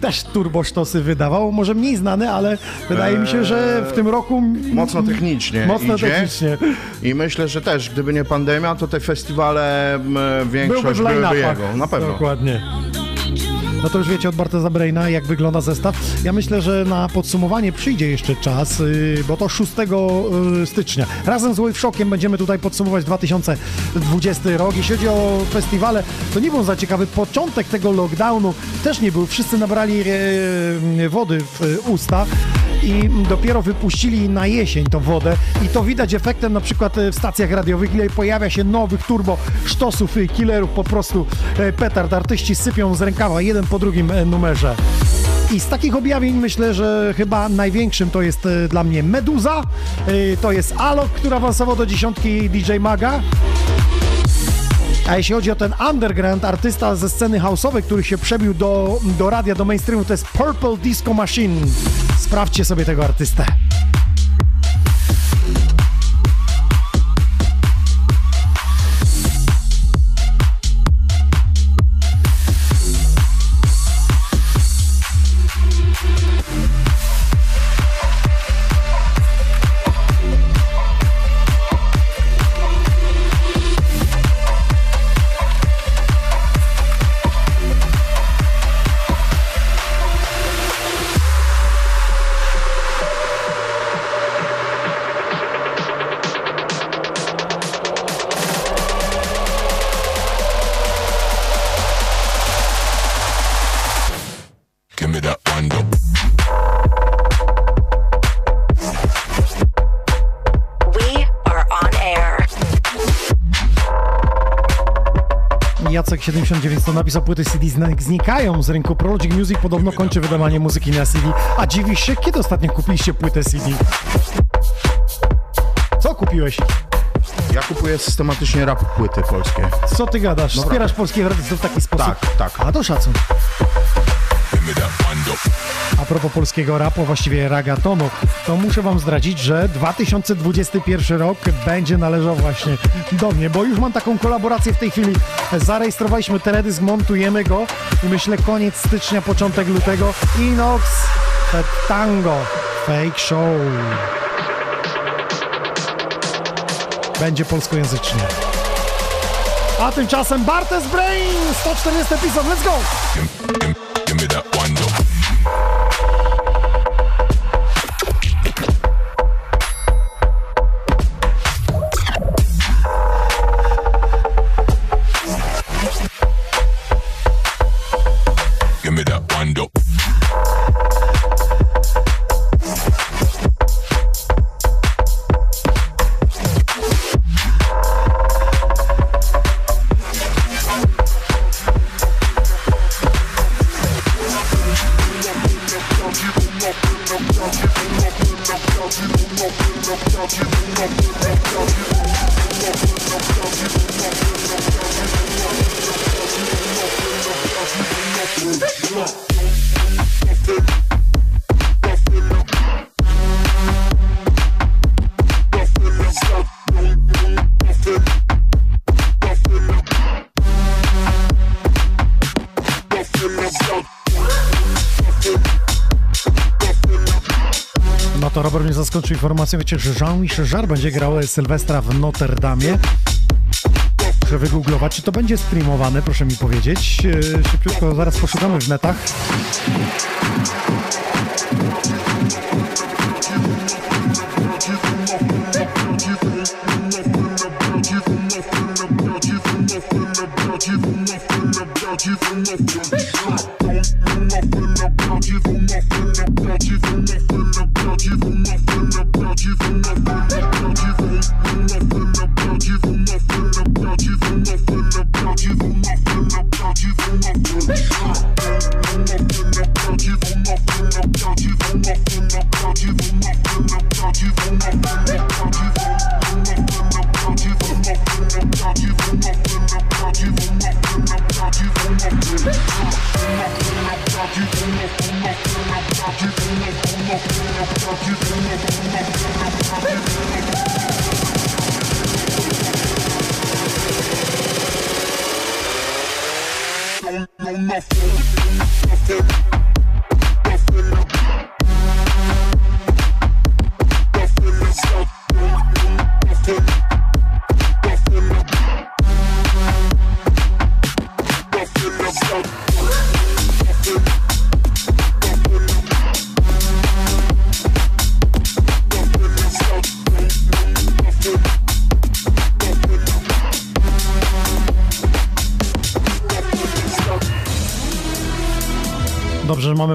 Też turbosztosy wydawał, może mniej znany, ale wydaje mi się, że w tym roku... Mocno technicznie Mocno idzie. technicznie. I myślę, że też, gdyby nie pandemia, to te festiwale większość byłyby line-upach. jego. Na pewno. Dokładnie. No to już wiecie od Barteza Braina, jak wygląda zestaw. Ja myślę, że na podsumowanie przyjdzie jeszcze czas, yy, bo to 6 yy, stycznia. Razem z Waveshockiem będziemy tutaj podsumować 2020 rok. Jeśli chodzi o festiwale, to nie był za ciekawy. Początek tego lockdownu też nie był. Wszyscy nabrali yy, wody w usta i dopiero wypuścili na jesień tą wodę. I to widać efektem na przykład e, w stacjach radiowych, ile pojawia się nowych turbo sztosów i killerów, po prostu e, petard, artyści sypią z rękawa jeden po drugim e, numerze. I z takich objawień myślę, że chyba największym to jest e, dla mnie Meduza, e, to jest Alok, który awansował do dziesiątki DJ Maga, a jeśli chodzi o ten underground, artysta ze sceny house'owej, który się przebił do, do radia, do mainstreamu, to jest Purple Disco Machine. Sprawdźcie sobie tego artystę. Jacek79 to napisał, płyty CD znikają z rynku. Prologic Music podobno kończy wydawanie muzyki na CD. A dziwisz się, kiedy ostatnio kupiliście płytę CD? Co kupiłeś? Ja kupuję systematycznie rap płyty polskie. Co ty gadasz? Dobra. Wspierasz polskich artystów w taki sposób? Tak, tak. A to szacun. Propos polskiego rapu, właściwie ragatonu, to muszę wam zdradzić, że 2021 rok będzie należał właśnie do mnie, bo już mam taką kolaborację w tej chwili. Zarejestrowaliśmy teledysk, montujemy go i myślę koniec stycznia, początek lutego. Inox, Tango, Fake Show. Będzie polskojęzycznie. A tymczasem Bartes Brain, 140 epizod, let's go! Zaskoczył informacją, wiecie, że Jean-Michel Jarre będzie grał Sylwestra w Notre Damie. Muszę wygooglować, czy to będzie streamowane, proszę mi powiedzieć. Yy, Szybciutko zaraz poszukamy w netach.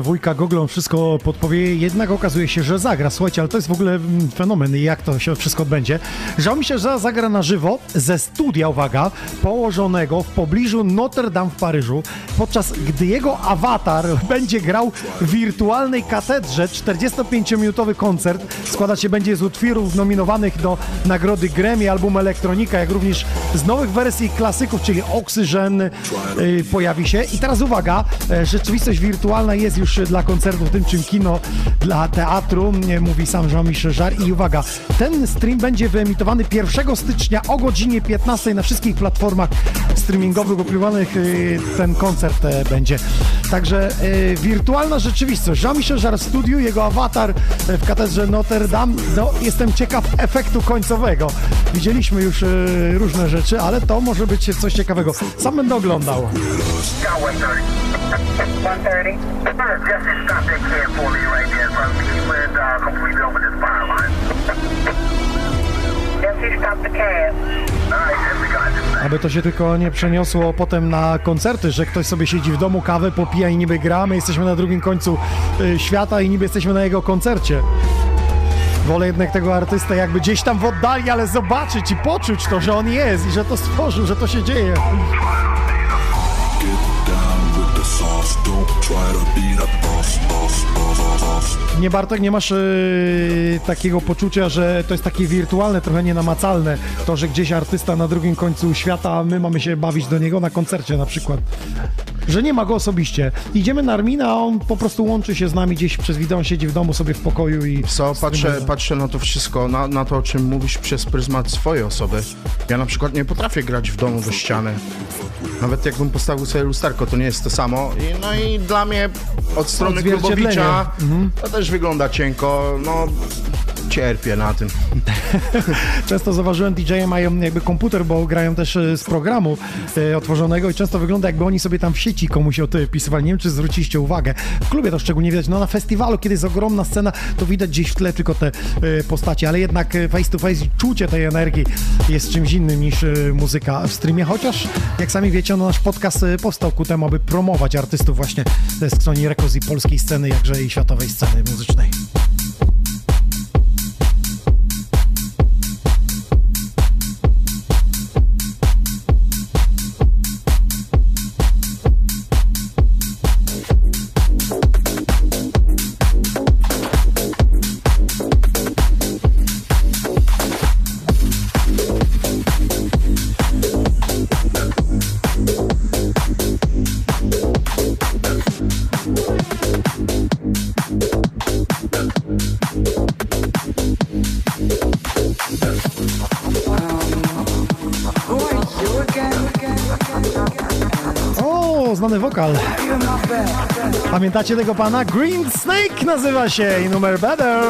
Wujka Google, on wszystko podpowie, jednak okazuje się, że zagra. Słuchajcie, ale to jest w ogóle mm, fenomen, jak to się wszystko odbędzie. Żał mi się, że zagra na żywo ze studia, uwaga, położonego w pobliżu Notre Dame w Paryżu, podczas gdy jego awatar będzie grał w wirtualnej katedrze. 45-minutowy koncert składać się będzie z utworów nominowanych do nagrody Grammy, album Elektronika, jak również z nowych wersji klasyków, czyli Oxygen y, pojawi się. I teraz uwaga, e, rzeczywistość wirtualna jest już dla koncertów, tym czym kino dla teatru, mówi sam Jean-Michel Jarre. I uwaga, ten stream będzie wyemitowany 1 stycznia o godzinie 15 na wszystkich platformach streamingowych opływanych y, ten koncert e, będzie. Także e, wirtualna rzeczywistość. Jean-Michel Jarre w studiu, jego awatar e, w katedrze Notre Dame. No, jestem ciekaw efektu końcowego. Widzieliśmy już e, różne rzeczy, ale to może być coś ciekawego. Sam będę oglądał. 130. Just stop that kid for me right there Aby to się tylko nie przeniosło potem na koncerty, że ktoś sobie siedzi w domu, kawę popija i niby gra, my jesteśmy na drugim końcu y, świata i niby jesteśmy na jego koncercie. Wolę jednak tego artystę jakby gdzieś tam w oddali, ale zobaczyć i poczuć to, że on jest i że to stworzył, że to się dzieje. sauce. Don't try to be the Nie Bartek, nie masz yy, takiego poczucia, że to jest takie wirtualne, trochę nienamacalne, to, że gdzieś artysta na drugim końcu świata, a my mamy się bawić do niego na koncercie na przykład. Że nie ma go osobiście. Idziemy na Armina, a on po prostu łączy się z nami gdzieś przez wideo, on siedzi w domu sobie w pokoju i... Co, patrzę, patrzę na to wszystko, na, na to, o czym mówisz przez pryzmat swojej osoby. Ja na przykład nie potrafię grać w domu do ściany. Nawet jakbym postawił sobie lusterko, to nie jest to samo. I, no i dla mnie od strony. Klubowicza Mhm. to też wygląda cienko, no cierpię na tym. Często zauważyłem, DJ mają jakby komputer, bo grają też e, z programu e, otworzonego i często wygląda jakby oni sobie tam w sieci komuś odpisywali. Nie wiem, czy zwróciliście uwagę. W klubie to szczególnie widać. No na festiwalu, kiedy jest ogromna scena, to widać gdzieś w tle tylko te e, postacie, ale jednak e, face to face czucie tej energii jest czymś innym niż e, muzyka w streamie, chociaż jak sami wiecie, no nasz podcast e, powstał ku temu, aby promować artystów właśnie z Sony Records polskiej sceny, jakże i światowej sceny muzycznej. Wokal. Pamiętacie tego pana? Green Snake nazywa się i numer Better.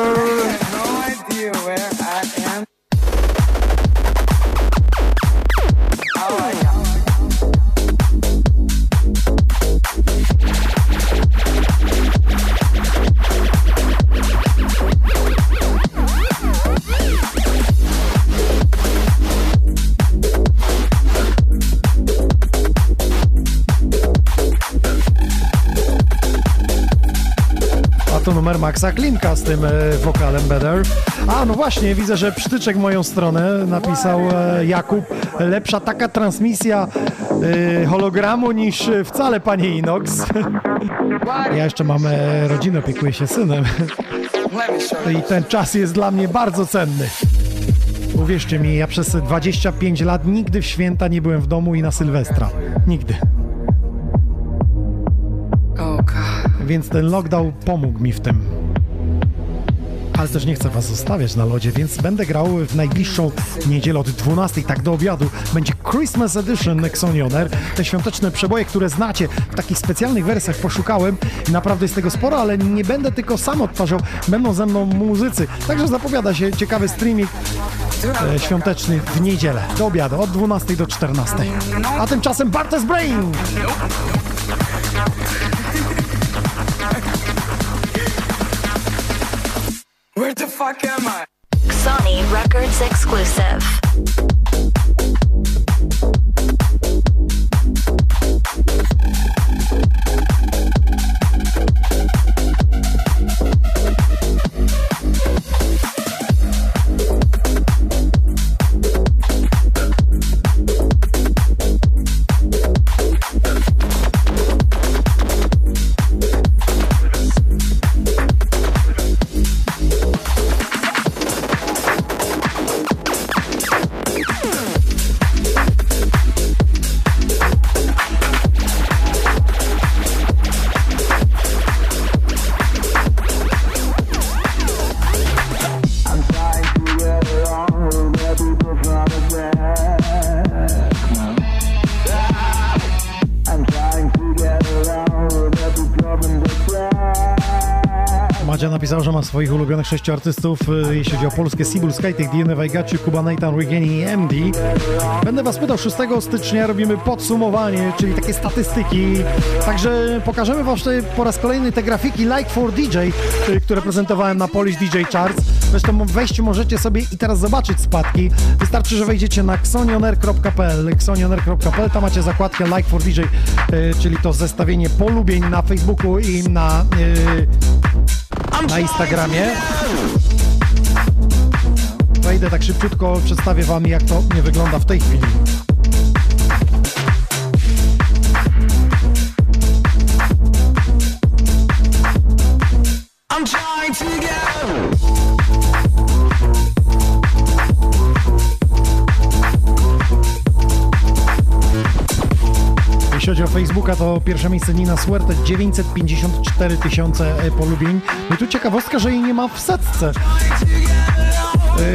Maxa Klimka z tym e, wokalem Better. A, no właśnie, widzę, że przytyczek moją stronę napisał e, Jakub. Lepsza taka transmisja e, hologramu niż wcale, panie Inox. ja jeszcze mam rodzinę, opiekuję się synem. I ten czas jest dla mnie bardzo cenny. Uwierzcie mi, ja przez 25 lat nigdy w święta nie byłem w domu i na Sylwestra. Nigdy. Więc ten lockdown pomógł mi w tym. Ale też nie chcę was zostawiać na lodzie, więc będę grał w najbliższą niedzielę od 12, tak do obiadu. Będzie Christmas Edition Nexonioner. Te świąteczne przeboje, które znacie w takich specjalnych wersjach poszukałem i naprawdę jest tego sporo, ale nie będę tylko sam odtwarzał, będą ze mną muzycy. Także zapowiada się ciekawy streaming e, świąteczny w niedzielę do obiadu od 12 do 14. A tymczasem Bartes Brain! Where the fuck am I? Sony Records exclusive. Swoich ulubionych sześciu artystów, y, jeśli chodzi o polskie Sibul, Skytek, DNF, Wajgaciu, Kuba, Nathan, Regeni i MD. Będę was pytał, 6 stycznia robimy podsumowanie, czyli takie statystyki. Także pokażemy właśnie po raz kolejny te grafiki Like for DJ, y, które prezentowałem na Polish DJ Charts. Zresztą wejść możecie sobie i teraz zobaczyć spadki. Wystarczy, że wejdziecie na xonioner.pl, xonioner.pl, tam macie zakładkę Like for DJ, y, czyli to zestawienie polubień na Facebooku i na, na Instagramie. Wejdę tak szybciutko, przedstawię wam jak to nie wygląda w tej chwili. Chodzi o Facebooka, to pierwsze miejsce Nina Suerte, 954 tysiące e, polubień. No i tu ciekawostka, że jej nie ma w setce.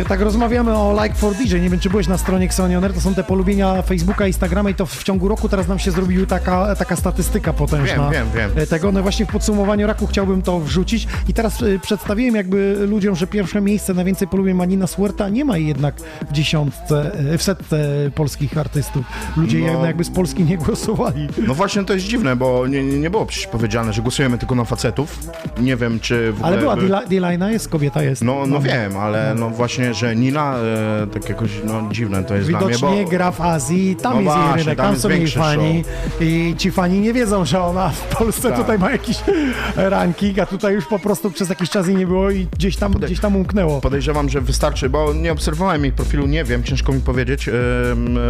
E, Tak rozmawiamy o Like for DJ. Nie wiem, czy byłeś na stronie Xonioner. To są te polubienia Facebooka, Instagrama i to w ciągu roku teraz nam się zrobiła taka, taka statystyka potężna. Wiem, wiem, wiem. e, Tego, no właśnie w podsumowaniu roku chciałbym to wrzucić. I teraz e, przedstawiłem jakby ludziom, że pierwsze miejsce najwięcej polubień ma Nina Suerta, nie ma jej jednak w dziesiątce, w setce polskich artystów. Ludzie No. jakby z Polski nie głosowali. No właśnie to jest dziwne, bo nie, nie było przecież powiedziane, że głosujemy tylko na facetów. Nie wiem, czy w ogóle... Ale była Dilina, jest kobieta, jest. No, no wiem, ale no właśnie, że Nina e, tak jakoś no dziwne to jest dla Widocznie mnie, bo... gra w Azji, tam No jest jej właśnie, rynek, tam tam, są jej fani i ci fani nie wiedzą, że ona w Polsce Tak. tutaj ma jakiś ranking, a tutaj już po prostu przez jakiś czas jej nie było i gdzieś tam, gdzieś tam umknęło. Podejrzewam, że wystarczy, bo nie obserwowałem jej profilu, nie wiem, ciężko mi powiedzieć.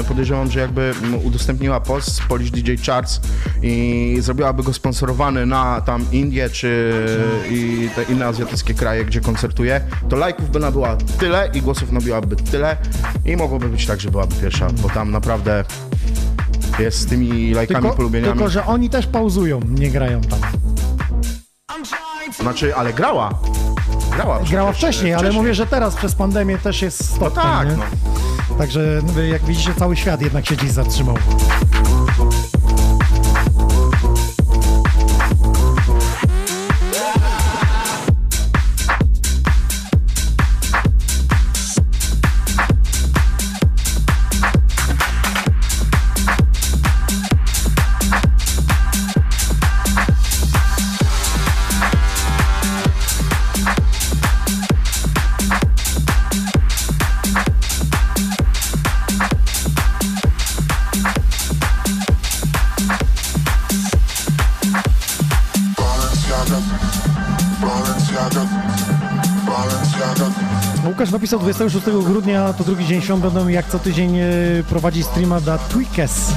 Podejrzewam, że jakby udostępniła post Polish DJ Charts i zrobiłaby go sponsorowany na tam Indie czy i te inne azjatyckie kraje, gdzie koncertuje, to lajków by nabyła tyle i głosów nabiłaby tyle i mogłoby być tak, że byłaby pierwsza, bo tam naprawdę jest z tymi lajkami, Tylko, polubieniami. tylko, że oni też pauzują, nie grają tam. Znaczy, ale grała. Grała, Grała przecież, wcześniej, ale mówię, że teraz przez pandemię też jest stop. No tak, no. Także no, jak widzicie, cały świat jednak się gdzieś zatrzymał. 26 grudnia, to drugi dzień świąt, będą jak co tydzień e, prowadzić streama dla Tweakes.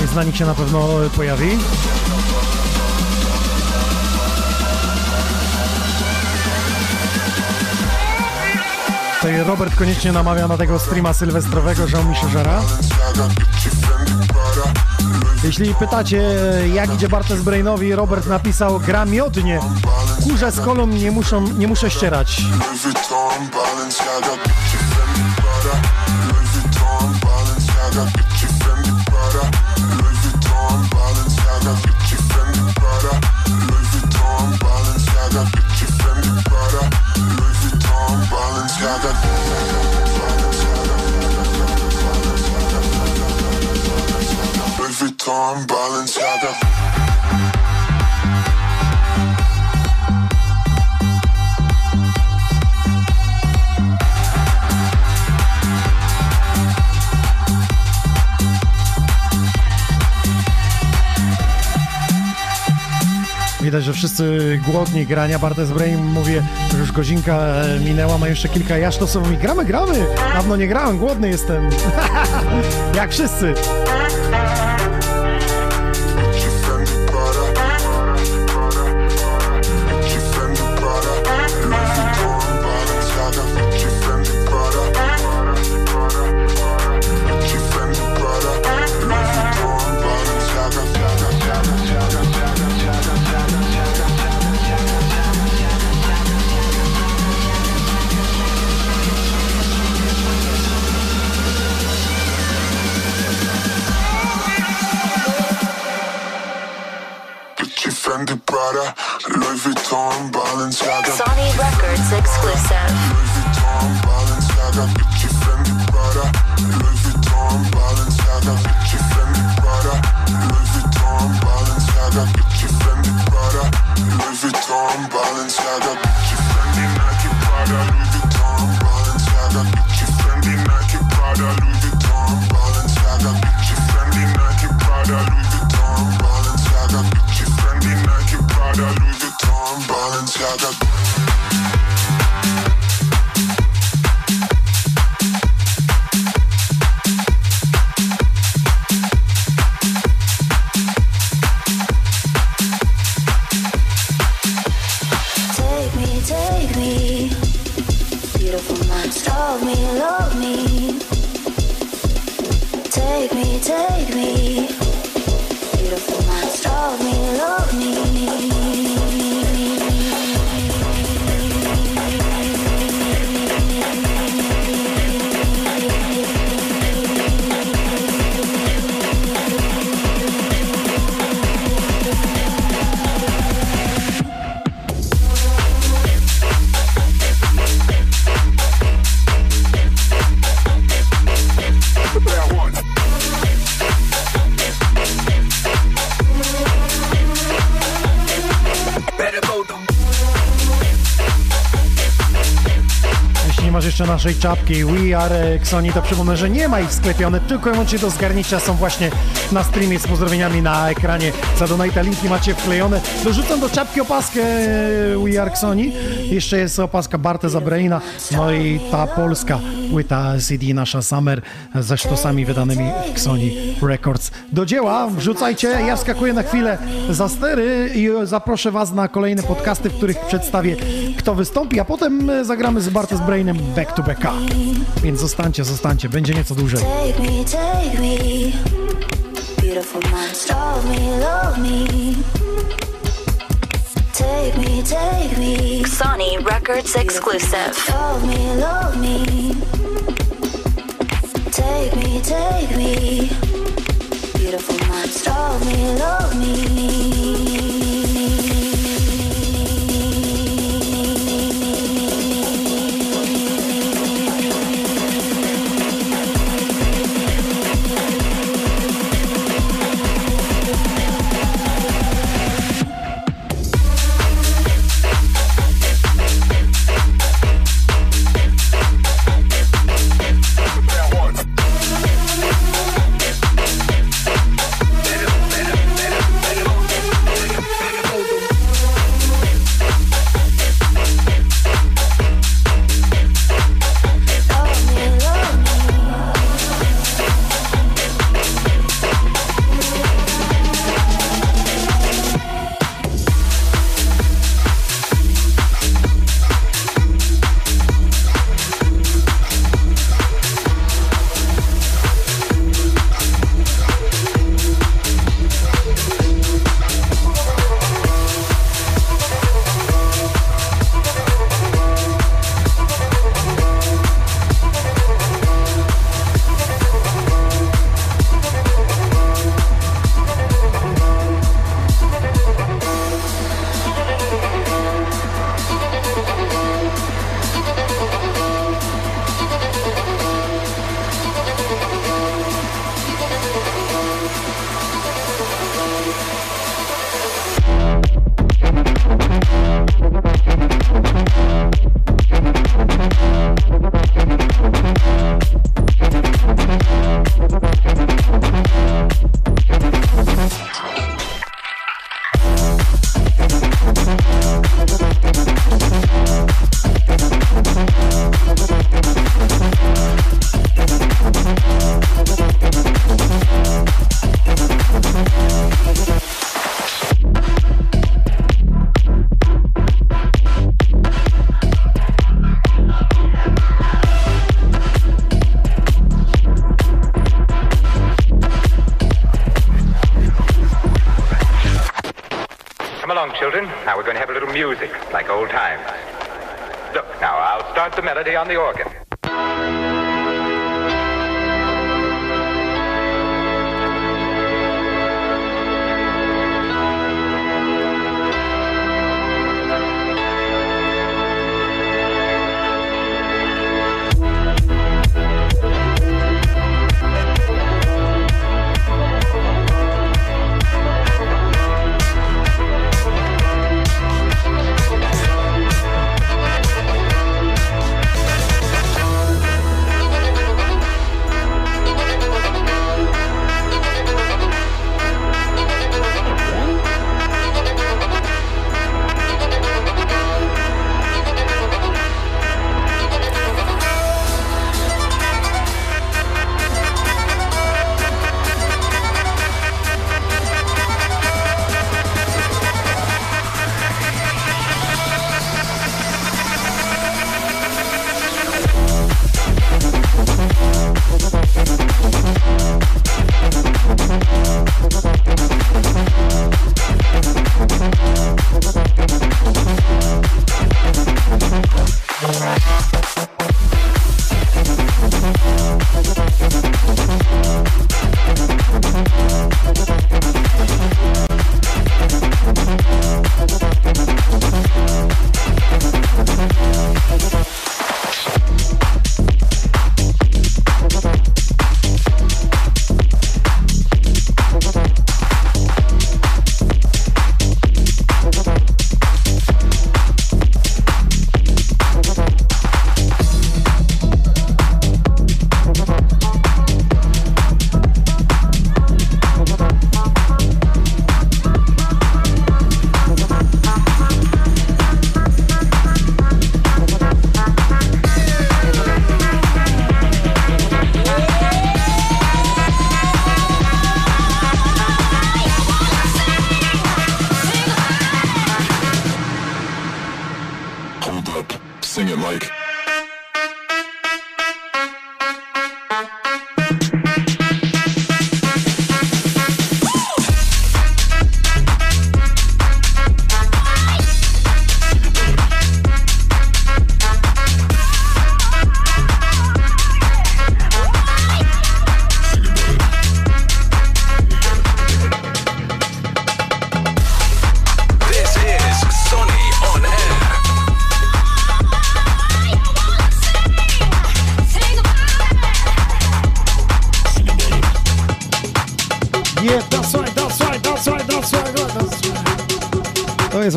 Więc na nich się na pewno e, pojawi. Tutaj Robert koniecznie namawia na tego streama sylwestrowego, że on mi się żara. Jeśli pytacie, jak idzie Bartes Brainowi, Robert napisał, gra miodnie. Kurze z kolą nie, muszą, nie muszę ścierać. Louis Vuitton, Balenciaga, Widać, że wszyscy głodni grania. Bartes Brain mówię, już godzinka e, minęła, ma jeszcze kilka jasz, to są mi gramy, gramy. Dawno nie grałem, głodny jestem. Jak wszyscy. Records exclusive. Naszej czapki We Are Xoni, to przypomnę, że nie ma ich sklepione, tylko i wyłącznie do zgarnięcia są właśnie na streamie z pozdrowieniami na ekranie. Za donate linki macie wklejone. Dorzucam do czapki opaskę We Are Xoni. Jeszcze jest opaska Bartę Zabraina, no i ta polska płyta CD nasza Summer ze sztosami wydanymi w Xoni Records. Do dzieła, wrzucajcie, ja wskakuję na chwilę za stery i zaproszę was na kolejne podcasty, w których przedstawię kto wystąpi, a potem e, zagramy z Bartes Brainem back to backa. Więc zostańcie, zostańcie, będzie nieco dłużej. Take me, take me. Beautiful minds, love me, love me. Take me, take me. Sony Records exclusive. Love me, love me. Take me, take me. Beautiful minds, love me, love me.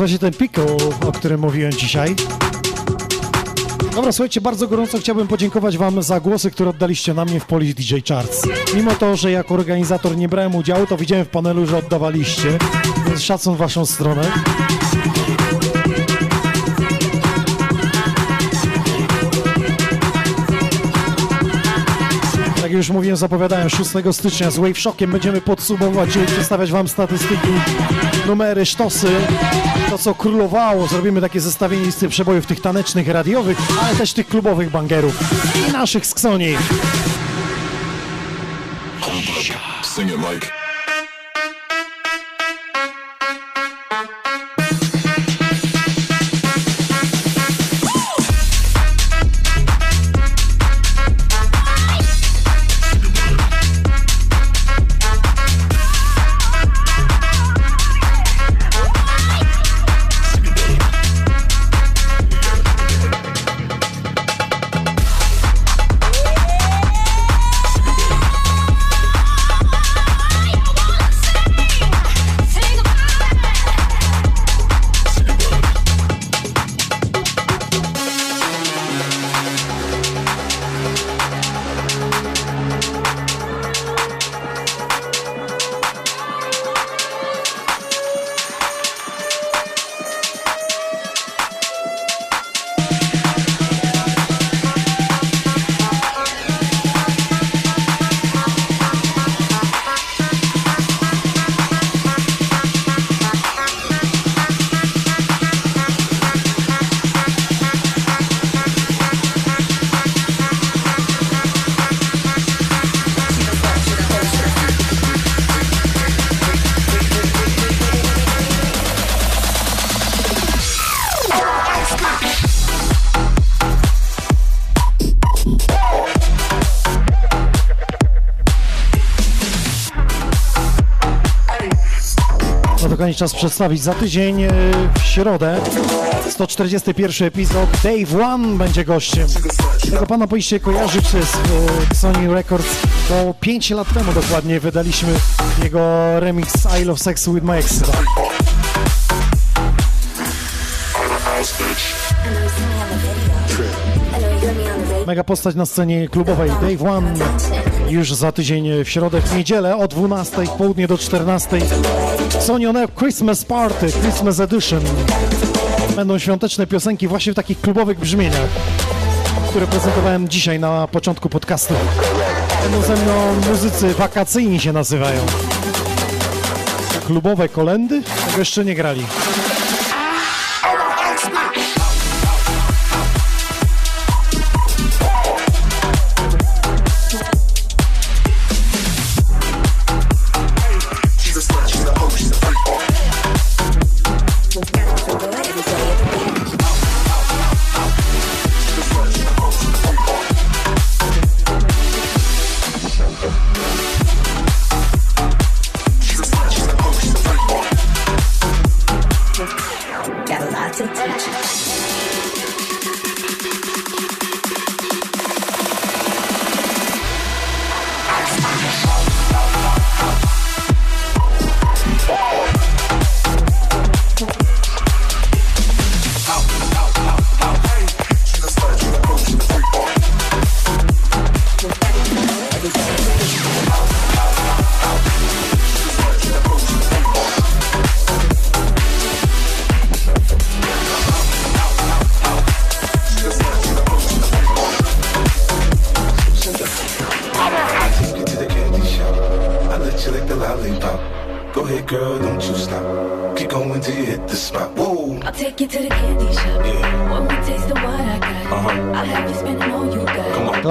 Właśnie ten pickle, o którym mówiłem dzisiaj. Dobra, słuchajcie, bardzo gorąco chciałbym podziękować Wam za głosy, które oddaliście na mnie w Polish DJ Charts. Mimo to, że jako organizator nie brałem udziału, to widziałem w panelu, że oddawaliście, więc szacun w Waszą stronę. Już mówiłem, zapowiadałem 6 stycznia z Wave Shockiem będziemy podsumować i przedstawiać Wam statystyki, numery, sztosy, to co królowało. Zrobimy takie zestawienie listy przebojów tych tanecznych, radiowych, ale też tych klubowych bangerów i naszych z Ksoni. Sing it, Mike. To czas przedstawić za tydzień e, w środę 141 epizod Dave One będzie gościem. Tego pana powinniście kojarzyć z e, Sony Records, bo 5 lat temu dokładnie wydaliśmy jego remix I Love Sex With My Ex. Mega postać na scenie klubowej Dave One już za tydzień w środę, w niedzielę o 12, w południe do 14. Sony On Air Christmas Party, Christmas Edition. Będą świąteczne piosenki właśnie w takich klubowych brzmieniach, które prezentowałem dzisiaj na początku podcastu. Będą ze mną muzycy wakacyjni się nazywają. Klubowe kolendy? Tego jeszcze nie grali.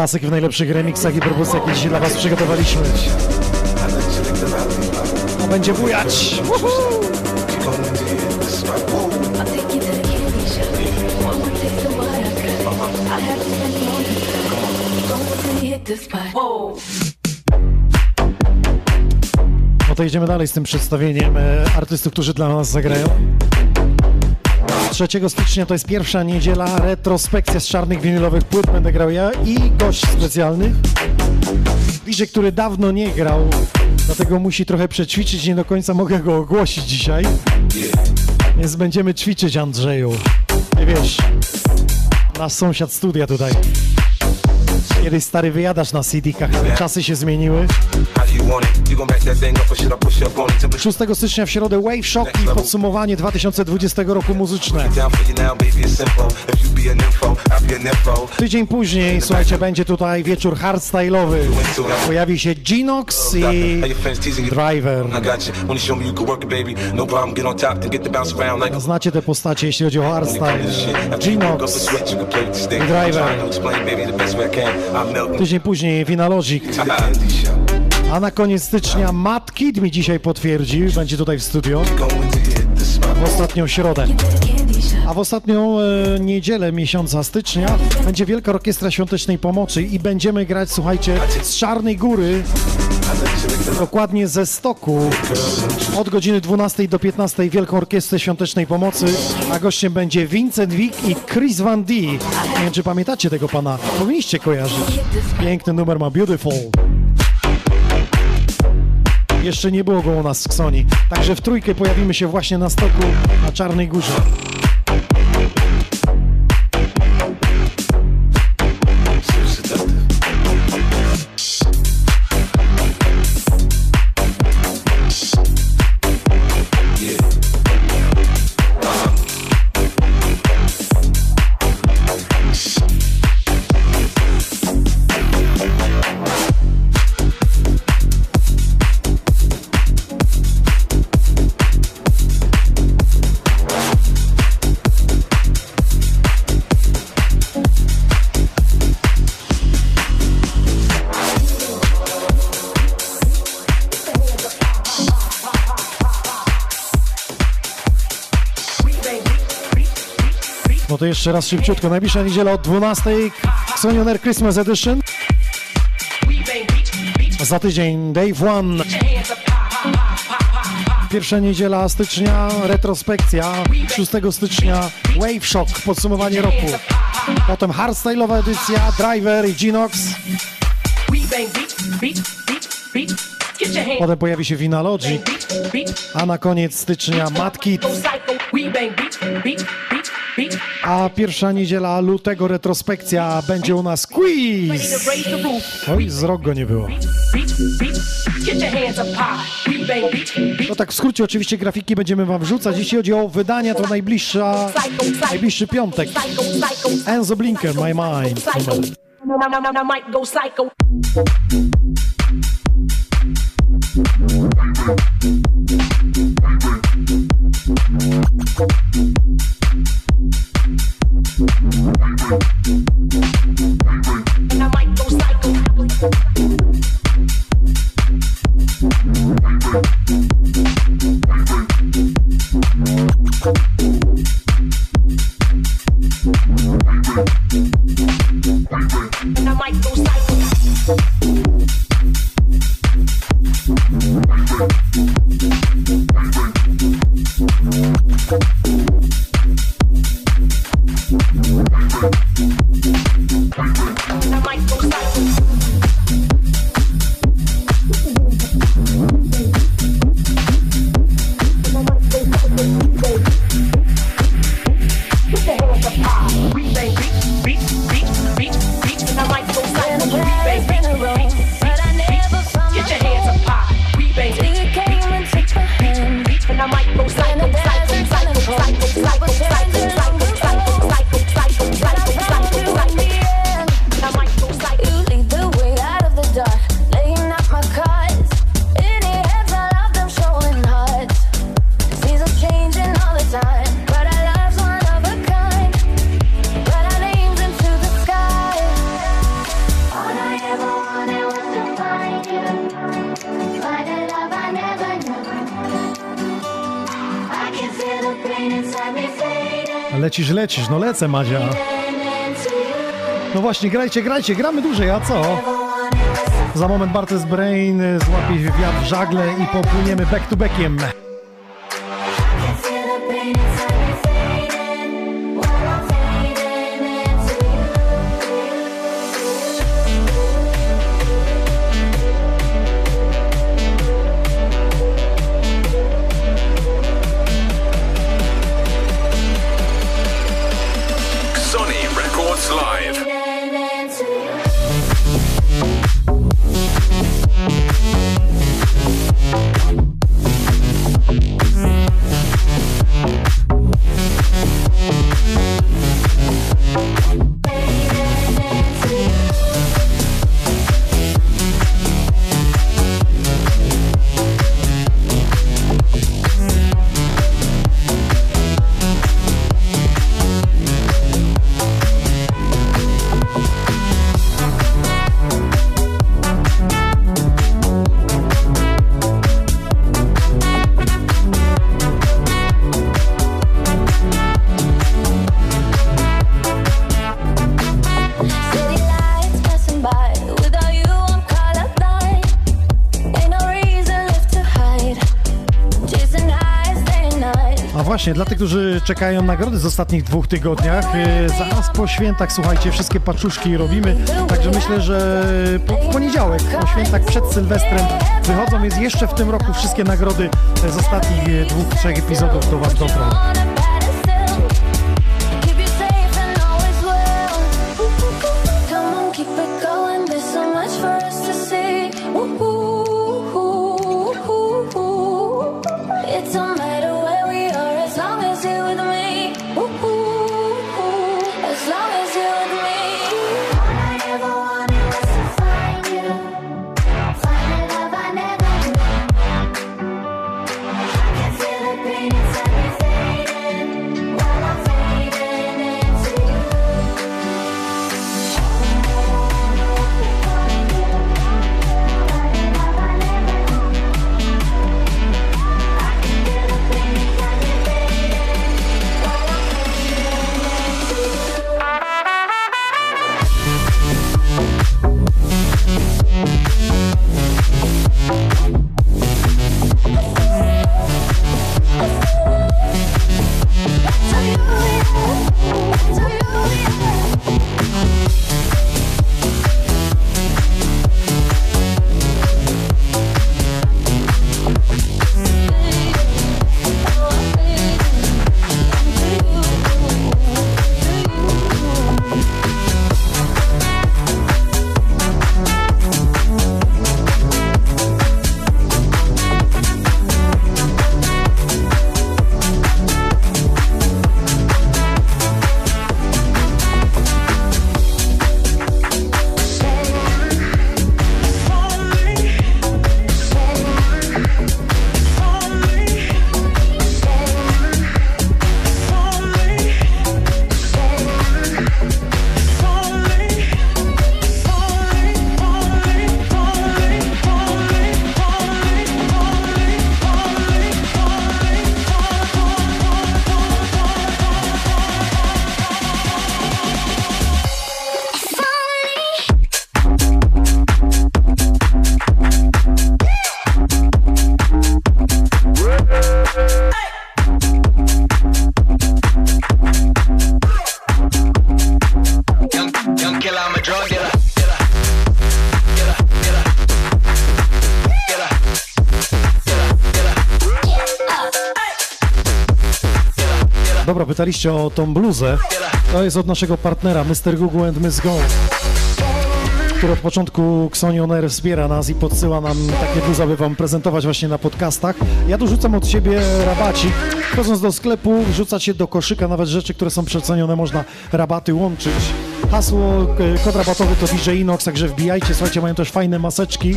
Klasyk w najlepszych remixach i propozycjach, jakie dzisiaj dla Was przygotowaliśmy. To będzie bujać! No to idziemy dalej z tym przedstawieniem e, artystów, którzy dla nas zagrają. 3 stycznia to jest pierwsza niedziela, retrospekcja z czarnych winylowych płyt. Będę grał ja i gość specjalny. DJ, który dawno nie grał Dlatego musi trochę przećwiczyć, nie do końca mogę go ogłosić dzisiaj. Więc będziemy ćwiczyć, Andrzeju. Nie wiesz, nasz sąsiad studia tutaj. Kiedyś stary wyjadasz na CD-kach, czasy się zmieniły. 6 stycznia w środę Wave Shock i podsumowanie 2020 roku muzyczne. Tydzień później, słuchajcie, będzie tutaj wieczór hardstyle'owy. Pojawi się Genox i Driver. No, Znacie te postacie, jeśli chodzi o hardstyle. Genox i Driver. Tydzień później Winalogic. A na koniec stycznia Matt Kid mi dzisiaj potwierdził, będzie tutaj w studio w ostatnią środę. A w ostatnią e, niedzielę miesiąca stycznia będzie Wielka Orkiestra Świątecznej Pomocy i będziemy grać, słuchajcie, z Czarnej Góry, dokładnie ze Stoku, od godziny 12 do 15 Wielką Orkiestrę Świątecznej Pomocy, a gościem będzie Vincent Wick i Chris Van D. Nie wiem, czy pamiętacie tego pana, powinniście kojarzyć. Piękny numer ma Beautiful. Jeszcze nie było go u nas w Ksoni. Także w trójkę pojawimy się właśnie na stoku na Czarnej Górze. To jeszcze raz szybciutko. Najbliższa niedziela od 12. Xonion Air Christmas Edition. Za tydzień Dave One. Pierwsza niedziela stycznia, retrospekcja. 6 stycznia Wave Shock, podsumowanie roku. Potem hardstyle'owa edycja, Driver i Genox. Potem pojawi się Vinalogic. A na koniec stycznia Mad Kid. A pierwsza niedziela lutego retrospekcja będzie u nas quiz. Oj, z rok go nie było. No tak w skrócie oczywiście grafiki będziemy wam wrzucać. Jeśli chodzi o wydania, to najbliższa, najbliższy piątek. Enzo Blinker, My Mind. Numer. Lecisz, no właśnie, grajcie, grajcie, gramy dłużej, a co? Za moment Bartes Brain złapie wiatr w żagle i popłyniemy back to backiem. Właśnie, dla tych, którzy czekają nagrody z ostatnich dwóch tygodniach, e, zaraz po świętach, słuchajcie, wszystkie paczuszki robimy, także myślę, że w poniedziałek, po świętach przed Sylwestrem wychodzą, więc jeszcze w tym roku wszystkie nagrody z ostatnich dwóch, trzech epizodów do Was dotrą. Pytaliście o tą bluzę. To jest od naszego partnera Mr. Google and Miss Go, który od początku Xonioner wspiera nas i podsyła nam takie bluzy, aby wam prezentować właśnie na podcastach. Ja dorzucam od siebie rabacik. Wchodząc do sklepu, wrzucać się do koszyka, nawet rzeczy, które są przecenione, można rabaty łączyć. Hasło, e, kod rabatowy to DJ Inox, także wbijajcie, słuchajcie, mają też fajne maseczki.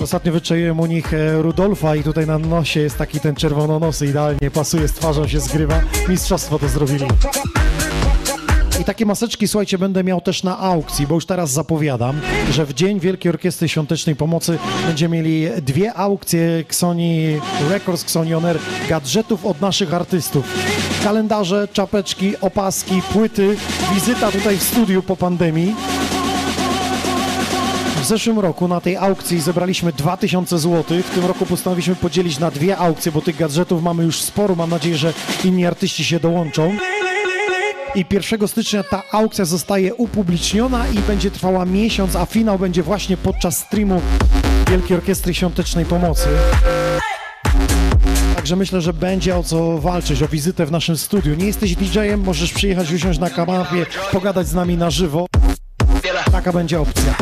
Ostatnio wyczaiłem u nich e, Rudolfa i tutaj na nosie jest taki ten czerwononosy, idealnie pasuje z twarzą, się zgrywa. Mistrzostwo to zrobili. I takie maseczki, słuchajcie, będę miał też na aukcji, bo już teraz zapowiadam, że w Dzień Wielkiej Orkiestry Świątecznej Pomocy będziemy mieli dwie aukcje Sony Records, Xonioner, gadżetów od naszych artystów. Kalendarze, czapeczki, opaski, płyty, wizyta tutaj w studiu po pandemii. Zeszłym roku na tej aukcji zebraliśmy 2000 zł. W tym roku postanowiliśmy podzielić na dwie aukcje, bo tych gadżetów mamy już sporo. Mam nadzieję, że inni artyści się dołączą. I 1 stycznia ta aukcja zostaje upubliczniona i będzie trwała miesiąc, a finał będzie właśnie podczas streamu Wielkiej Orkiestry Świątecznej Pomocy. Także myślę, że będzie o co walczyć, o wizytę w naszym studiu. Nie jesteś DJ-em, możesz przyjechać, usiąść na kanapie, pogadać z nami na żywo. Taka będzie opcja.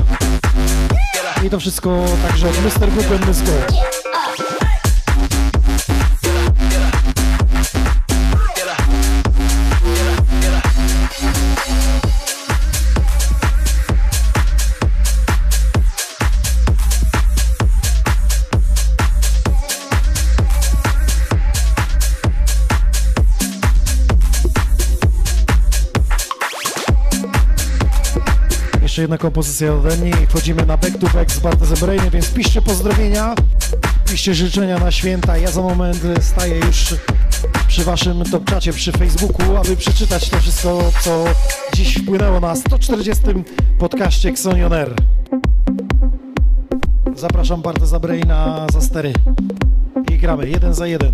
I to wszystko także Mr. And Miss Go. Jeszcze jedna kompozycja ode mnie i wchodzimy na back to back z Bartezem Brainem, więc piszcie pozdrowienia, piszcie życzenia na święta. Ja za moment staję już przy waszym topczacie przy Facebooku, aby przeczytać to wszystko, co dziś wpłynęło na 140 podcaście Xonion Air. Zapraszam Barteza Braina za stery i gramy jeden za jeden.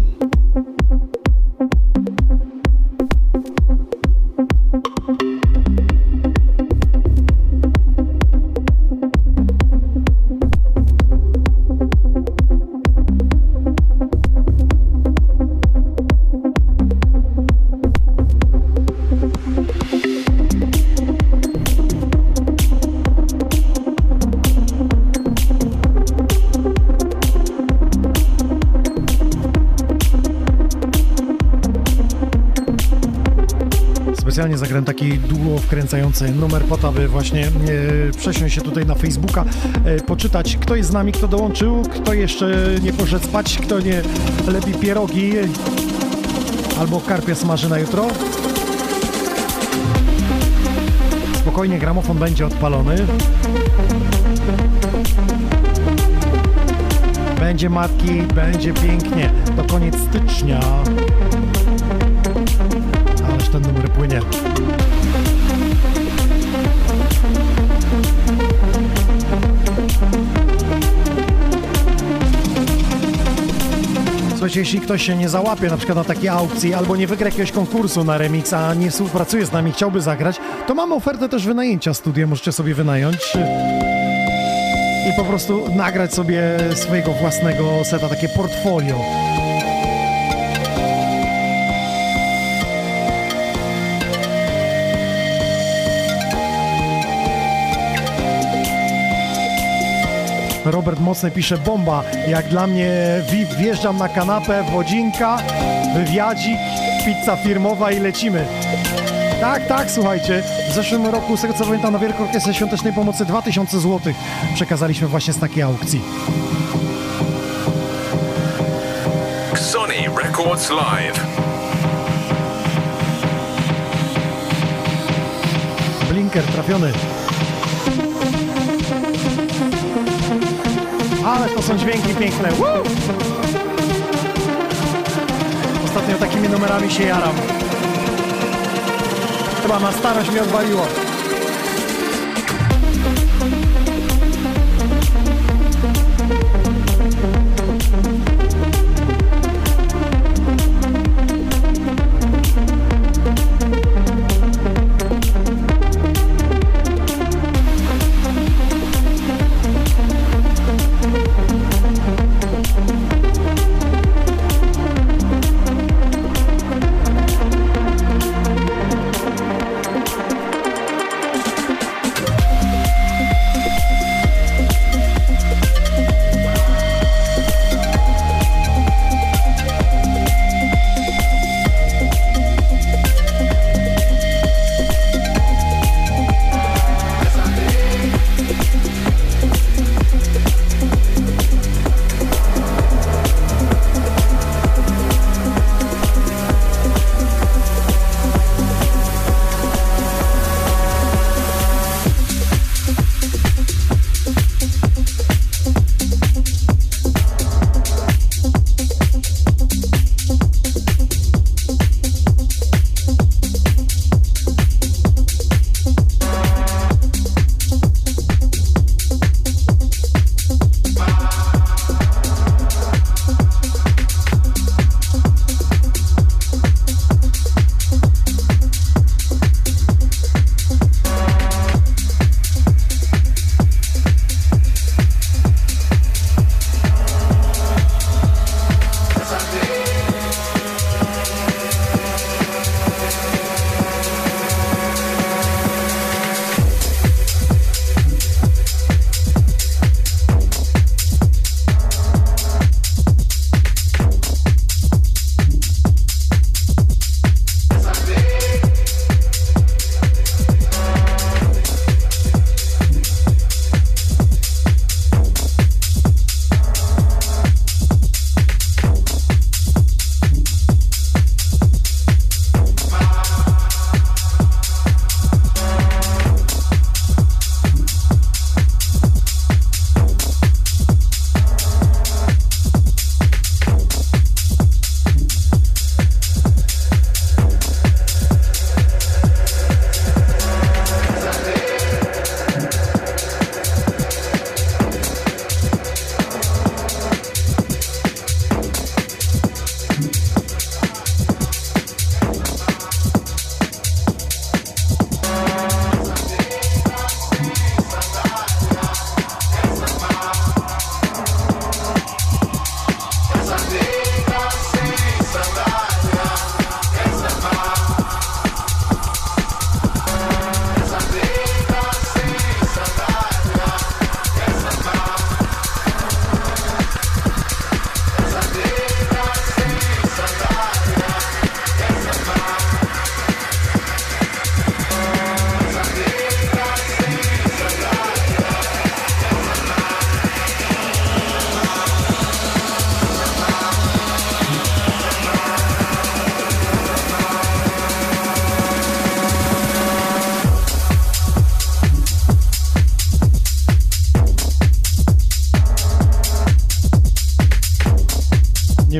Zagrałem taki długo wkręcający numer po to, aby właśnie e, przesiąść się tutaj na Facebooka, e, poczytać kto jest z nami, kto dołączył, kto jeszcze nie poszedł spać, kto nie lepi pierogi albo karpia smaży na jutro. Spokojnie, gramofon będzie odpalony. Będzie matki, będzie pięknie. To koniec stycznia. Ależ ten numer płynie. Słuchajcie, jeśli ktoś się nie załapie na przykład na takiej aukcji albo nie wygra jakiegoś konkursu na remix, a nie współpracuje z nami, chciałby zagrać, to mamy ofertę też wynajęcia studia, możecie sobie wynająć i po prostu nagrać sobie swojego własnego seta, takie portfolio. Robert Mocny pisze bomba. Jak dla mnie VIP wjeżdżam na kanapę, wodzinka, wywiadzik, pizza firmowa i lecimy. Tak, tak, słuchajcie. W zeszłym roku, z tego co pamiętam, na Wielką Orkiestrę Świątecznej Pomocy 2000 zł przekazaliśmy właśnie z takiej aukcji. Sony Records Live. Blinker trafiony. Ale to są dźwięki piękne. Woo! Ostatnio takimi numerami się jaram. Chyba na starość mnie odwaliło.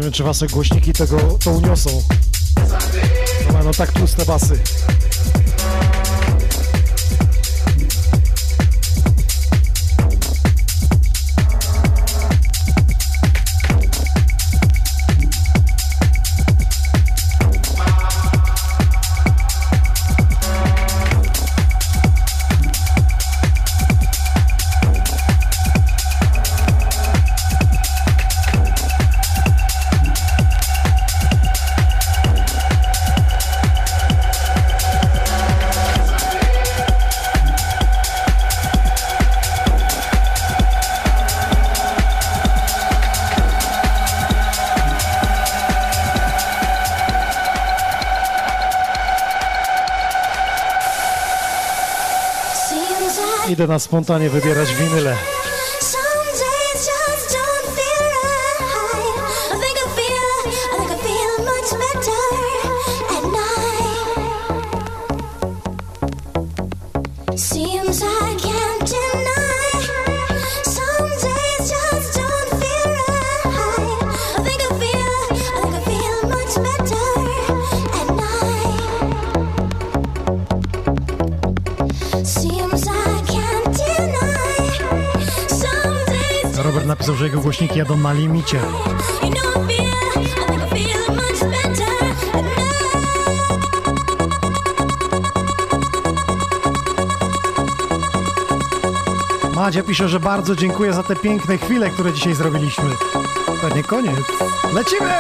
Nie wiem, czy wasze głośniki tego to uniosą. No, mają tak tłuste basy. Na spontanie wybierać winyle. Feel much better at Madzia pisze, że bardzo dziękuję za te piękne chwile, które dzisiaj zrobiliśmy. To nie koniec. Lecimy!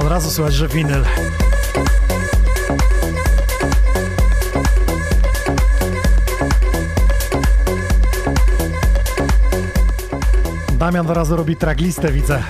Od razu słychać, że winyl. Damian od razu robi traglistę, widzę.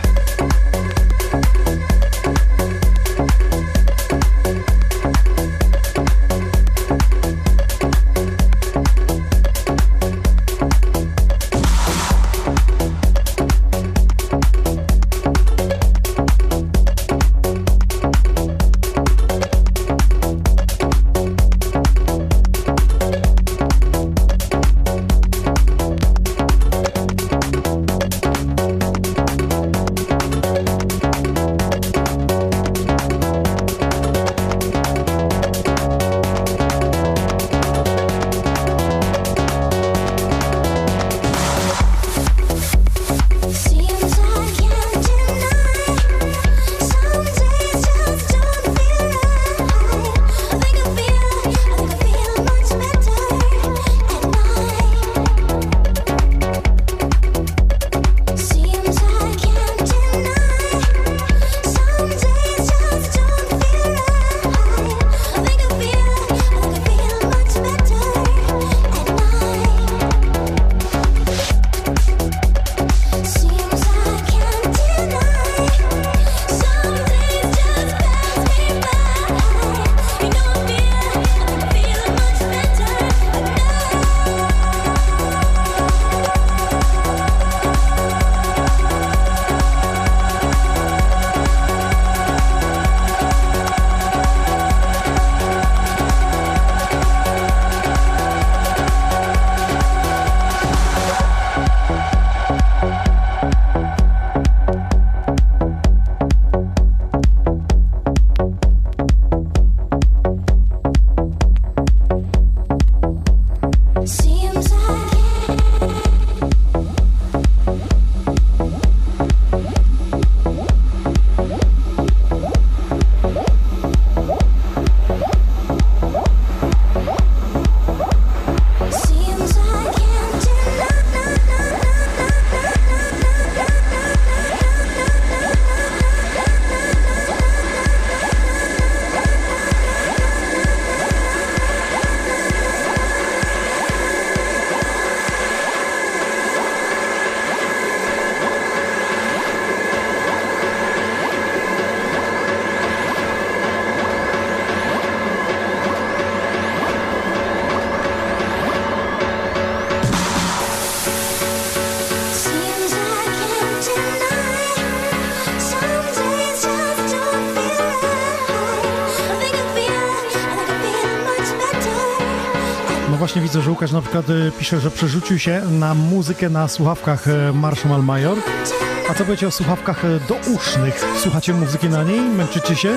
widzę, że Łukasz na przykład y, pisze, że przerzucił się na muzykę na słuchawkach y, Marshall Major. A co będzie o słuchawkach y, dousznych? Słuchacie muzyki na niej? Męczycie się?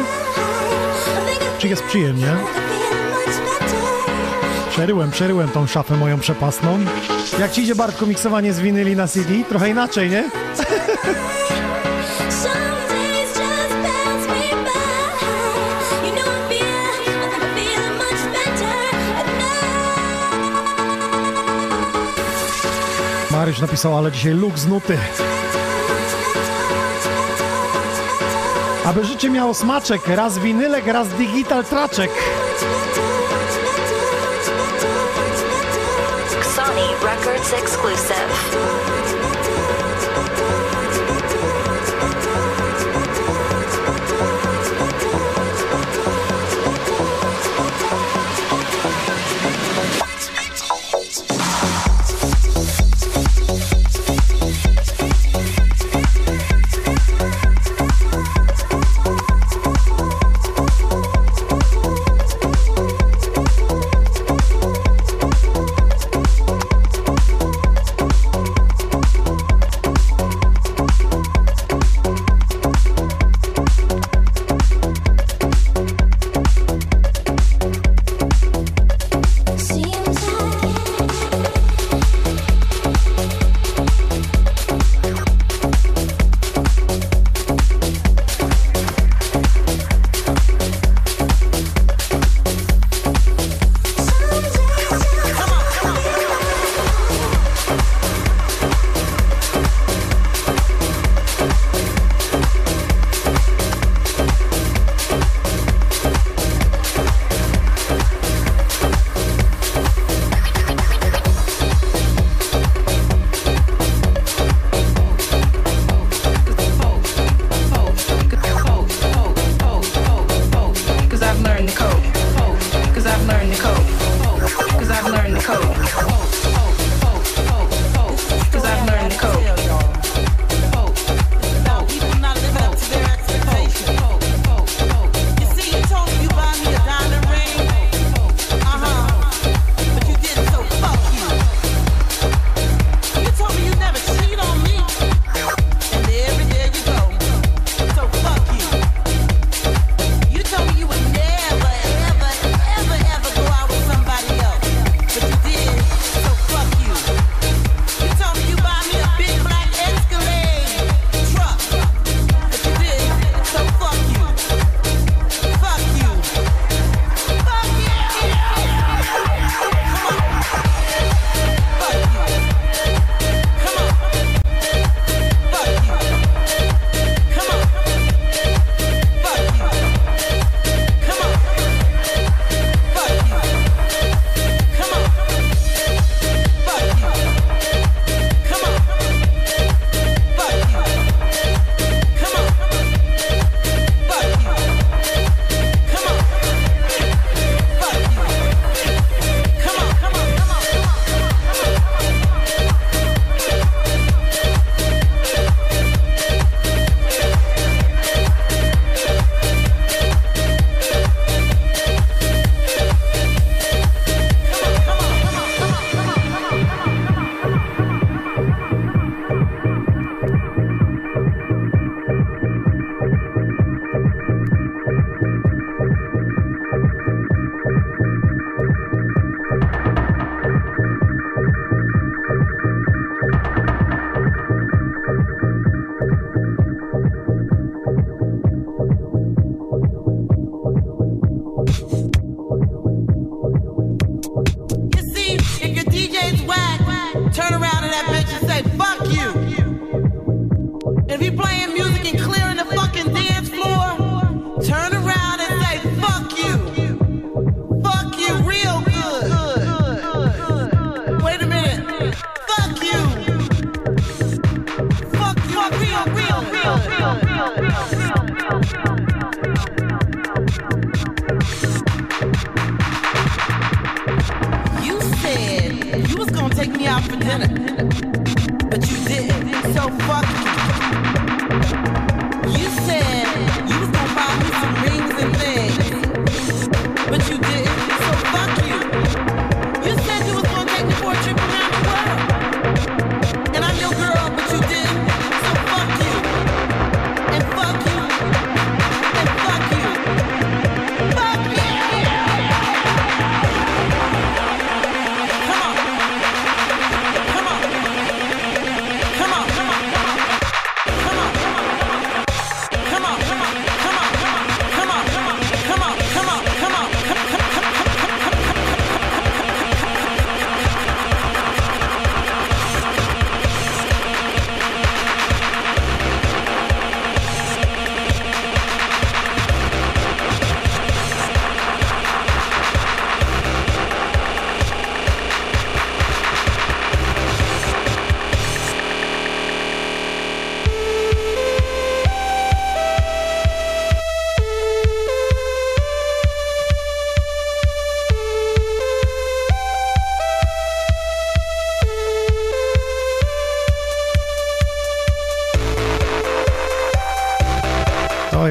Czy jest przyjemnie? Przeryłem, przeryłem tą szafę moją przepasną. Jak ci idzie, Bartku, miksowanie z winyli na CD? Trochę inaczej, nie? Grzegorz napisał, ale dzisiaj luk z nuty. Aby życie miało smaczek, raz winylek, raz digital traczek. Records Exclusive.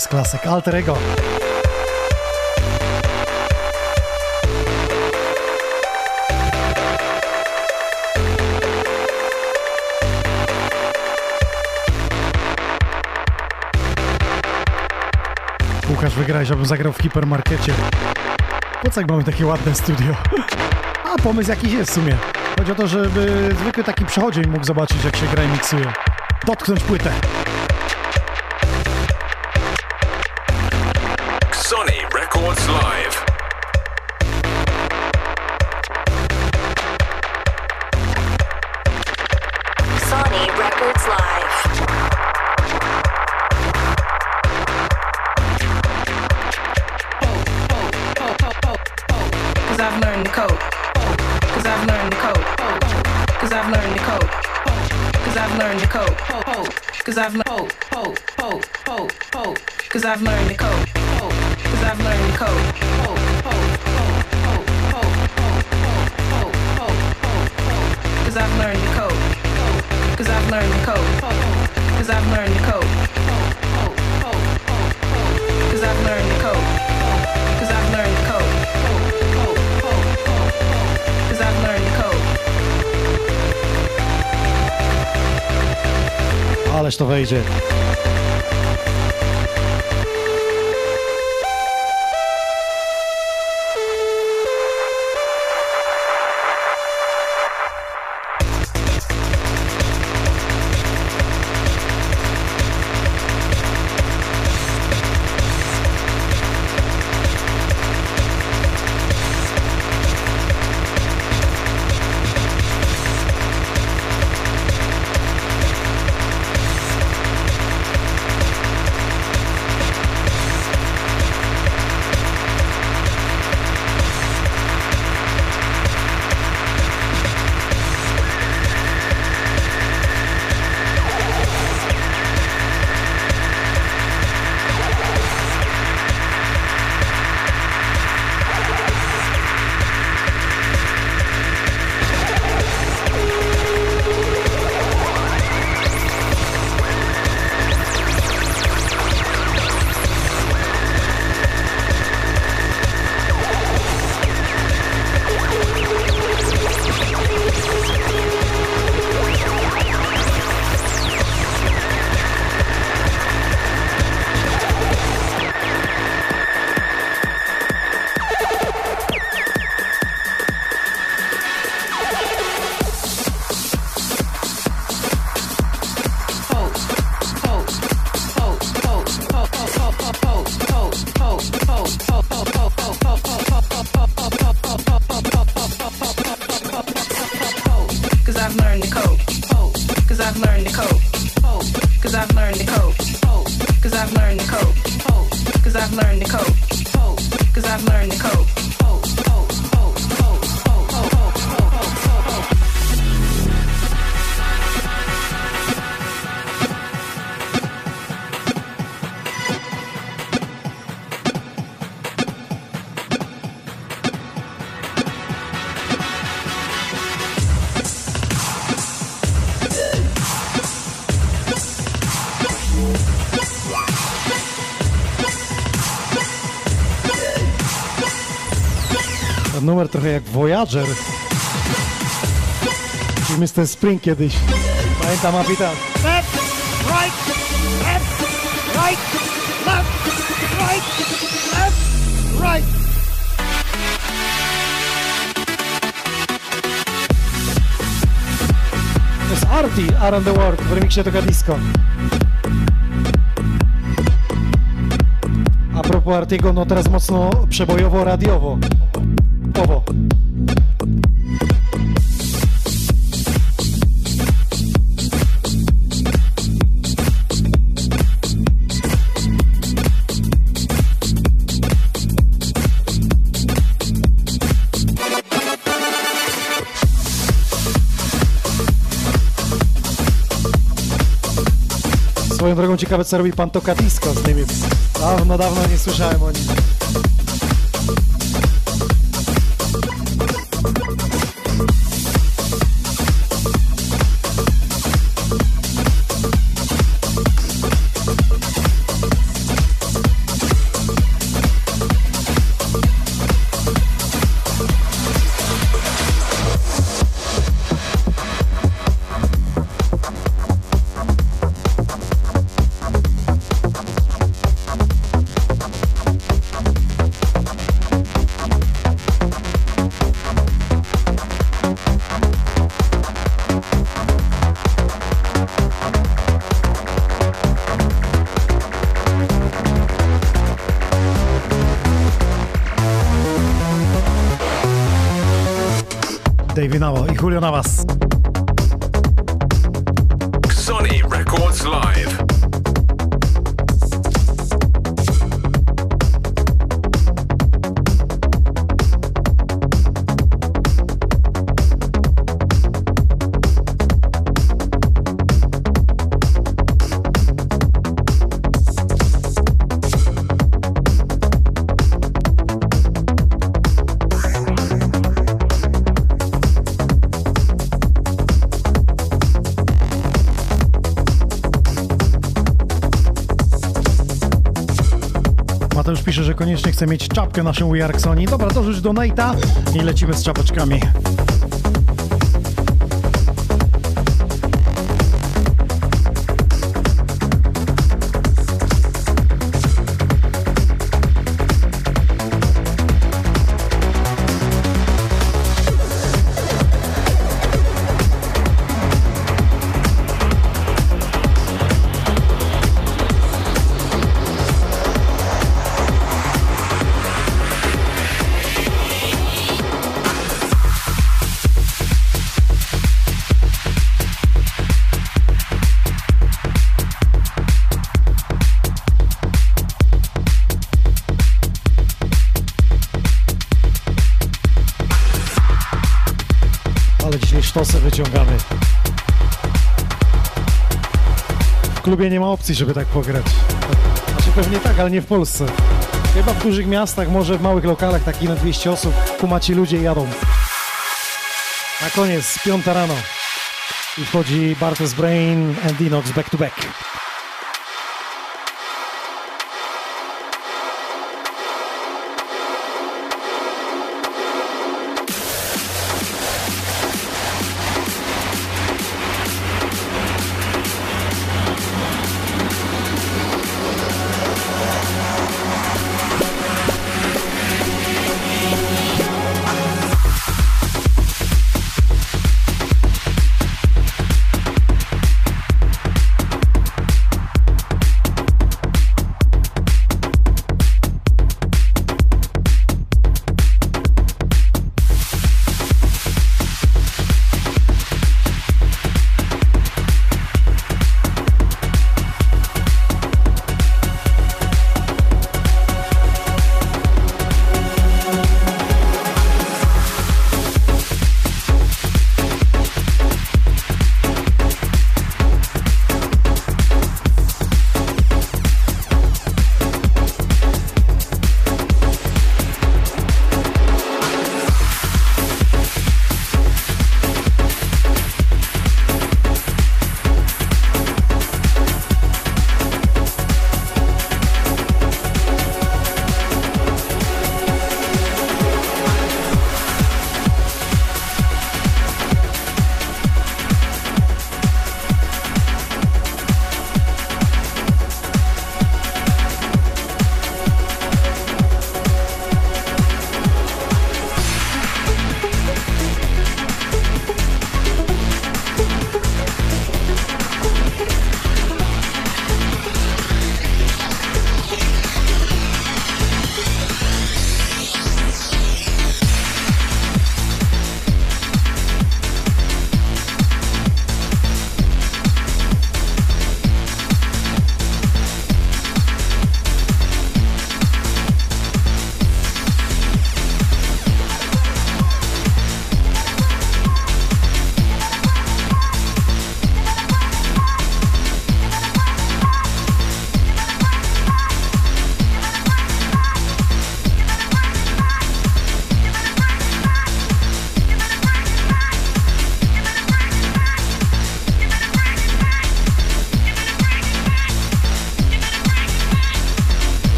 Jest klasyk. Alter Ego. Łukasz, wygrałeś, abym zagrał w hipermarkecie. Po co jak mamy takie ładne studio? A pomysł jakiś jest w sumie. Chodzi o to, żeby zwykły taki przechodzień mógł zobaczyć, jak się gra i miksuje. Dotknąć płytę. Sony Records Live. Cause I've learned the code. Cause I've learned the code. Cause I've learned the code. Cause I've learned the code. Cause I've learned Cause I've learned the code. Cause I've learned the code. Cause I've learned the code. Cause I've learned the code. Cause I've learned the code. Cause I've learned the code. Cause I've learned the code. Cause I've learned the code. Ależ to wejdzie. Trochę jak Voyager. Czy Mr. Spring kiedyś. Pamiętam, a pytam. Left, right, left, right, left, right, left, right. To jest Artie Around the World w remiksie Toka Disco. A propos Artiego, no teraz mocno przebojowo, radiowo. Powo. Swoją drogą ciekawe co robi pan Toka Disco z Niemiec. Dawno, dawno nie słyszałem o nim. Julio Navas. Koniecznie chce mieć czapkę naszą We Are Sony. Dobra, już do Nate'a i lecimy z czapeczkami. Klubie nie ma opcji, żeby tak pograć. Znaczy pewnie tak, ale nie w Polsce. Chyba w dużych miastach, może w małych lokalach, takich na 200 osób, kumaci ludzie jadą. Na koniec, piąta rano. I wchodzi Bartes Brain and Dinox back to back.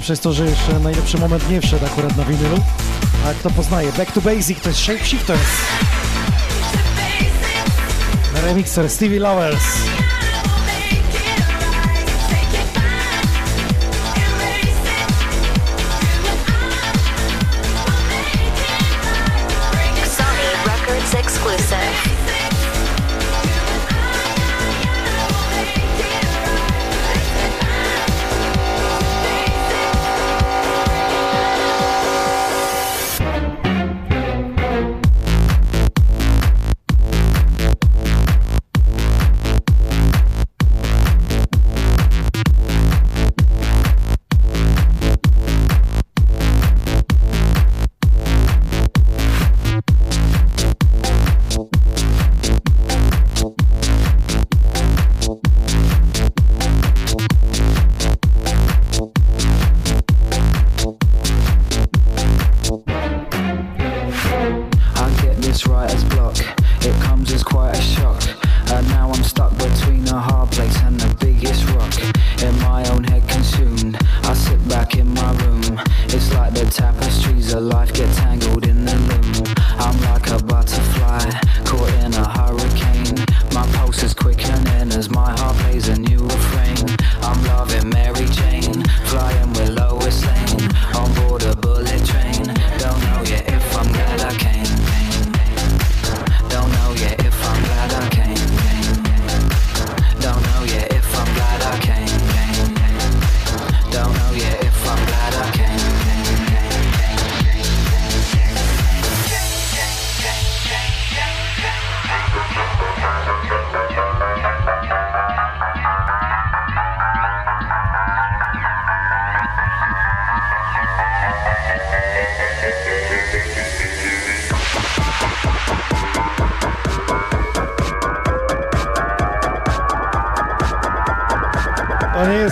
Najlepsze jest to, że jeszcze najlepszy moment nie wszedł akurat na winylu. A kto poznaje? Back to Basic to jest Shapeshifters. Remixer Stevie Lovers.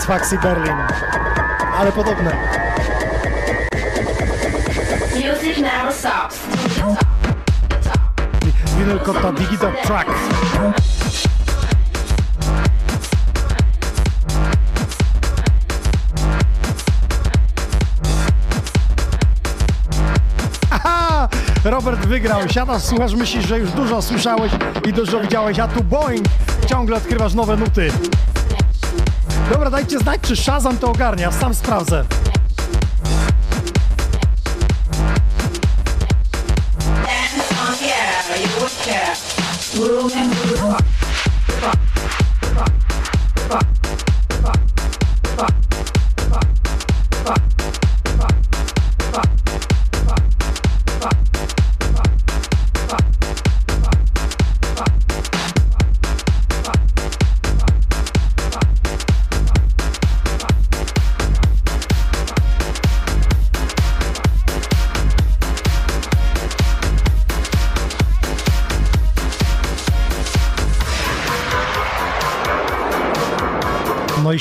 Faxi Berlin, ale podobne. Music never stops. Vinyl Digital Track. Aha! Robert wygrał. Siadasz, słuchasz, myślisz, że już dużo słyszałeś i dużo widziałeś, a tu boing! Ciągle odkrywasz nowe nuty. Dobra, dajcie znać, czy Shazam to ogarnia. Sam sprawdzę.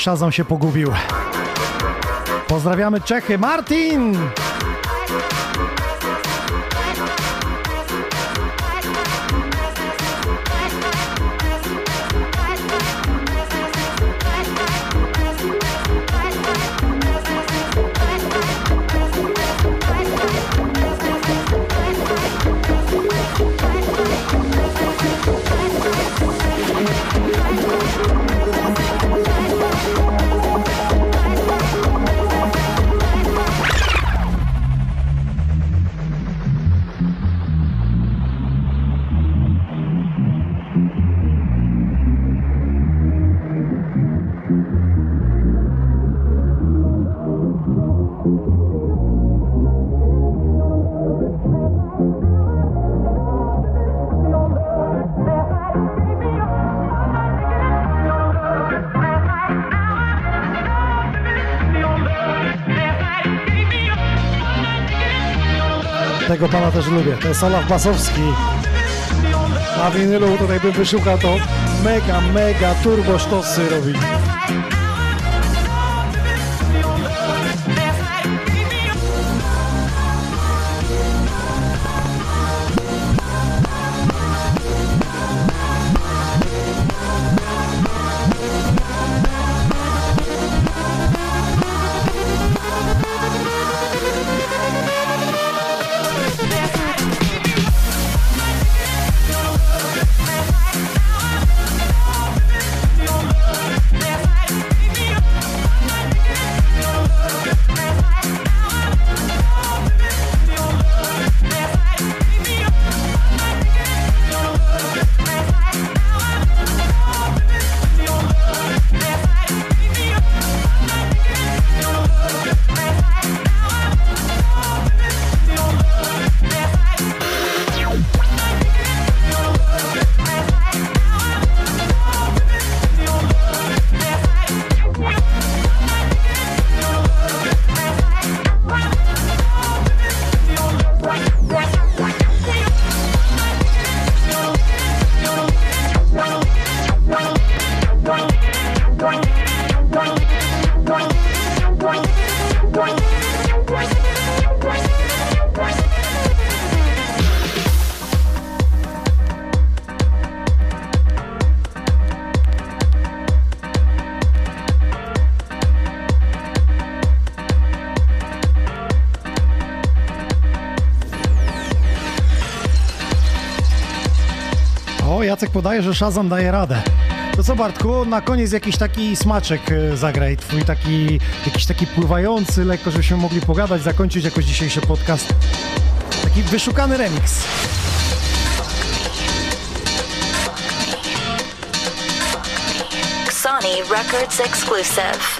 I Shazam się pogubił. Pozdrawiamy Czechy. Martin! Tego pana też lubię. To jest Olaf Basowski. Na winylu tutaj bym wyszukał to mega, mega turbo sztosy robi. Podaje, że Shazam daje radę. To co Bartku, na koniec jakiś taki smaczek e, zagraj, twój taki, jakiś taki pływający, lekko, żebyśmy mogli pogadać, zakończyć jakoś dzisiejszy podcast. Taki wyszukany remix. Sony Records exclusive.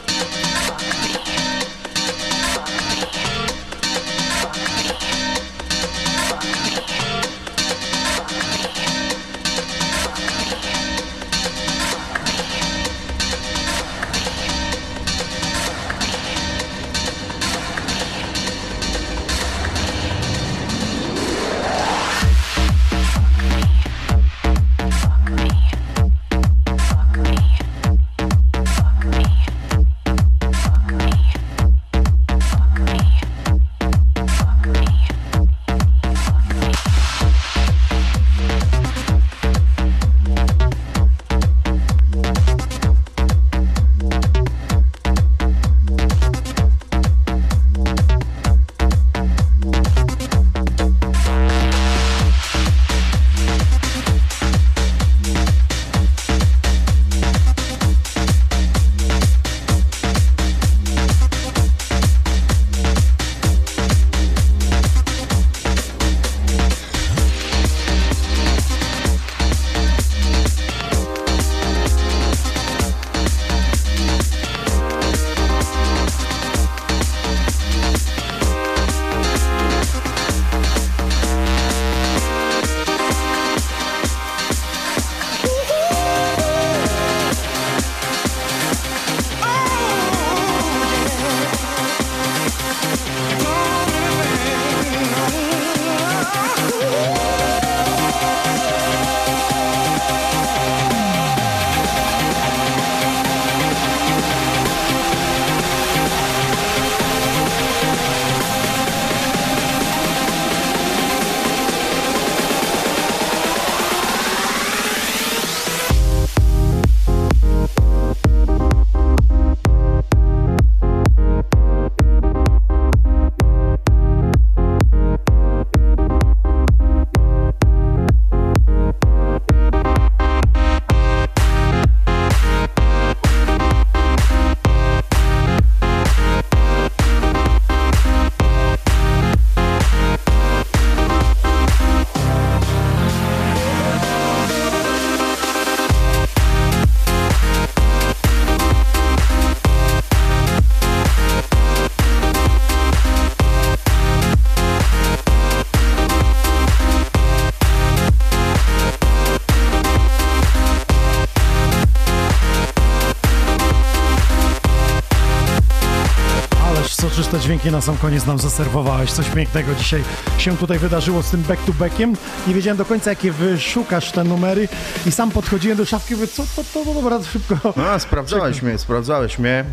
Dźwięki na sam koniec nam zaserwowałeś. Coś pięknego dzisiaj się tutaj wydarzyło z tym back-to-backiem. Nie wiedziałem do końca, jakie wyszukasz te numery i sam podchodziłem do szafki i mówię, co to, to, to dobra, szybko. A, sprawdzałeś mnie, sprawdzałeś mnie.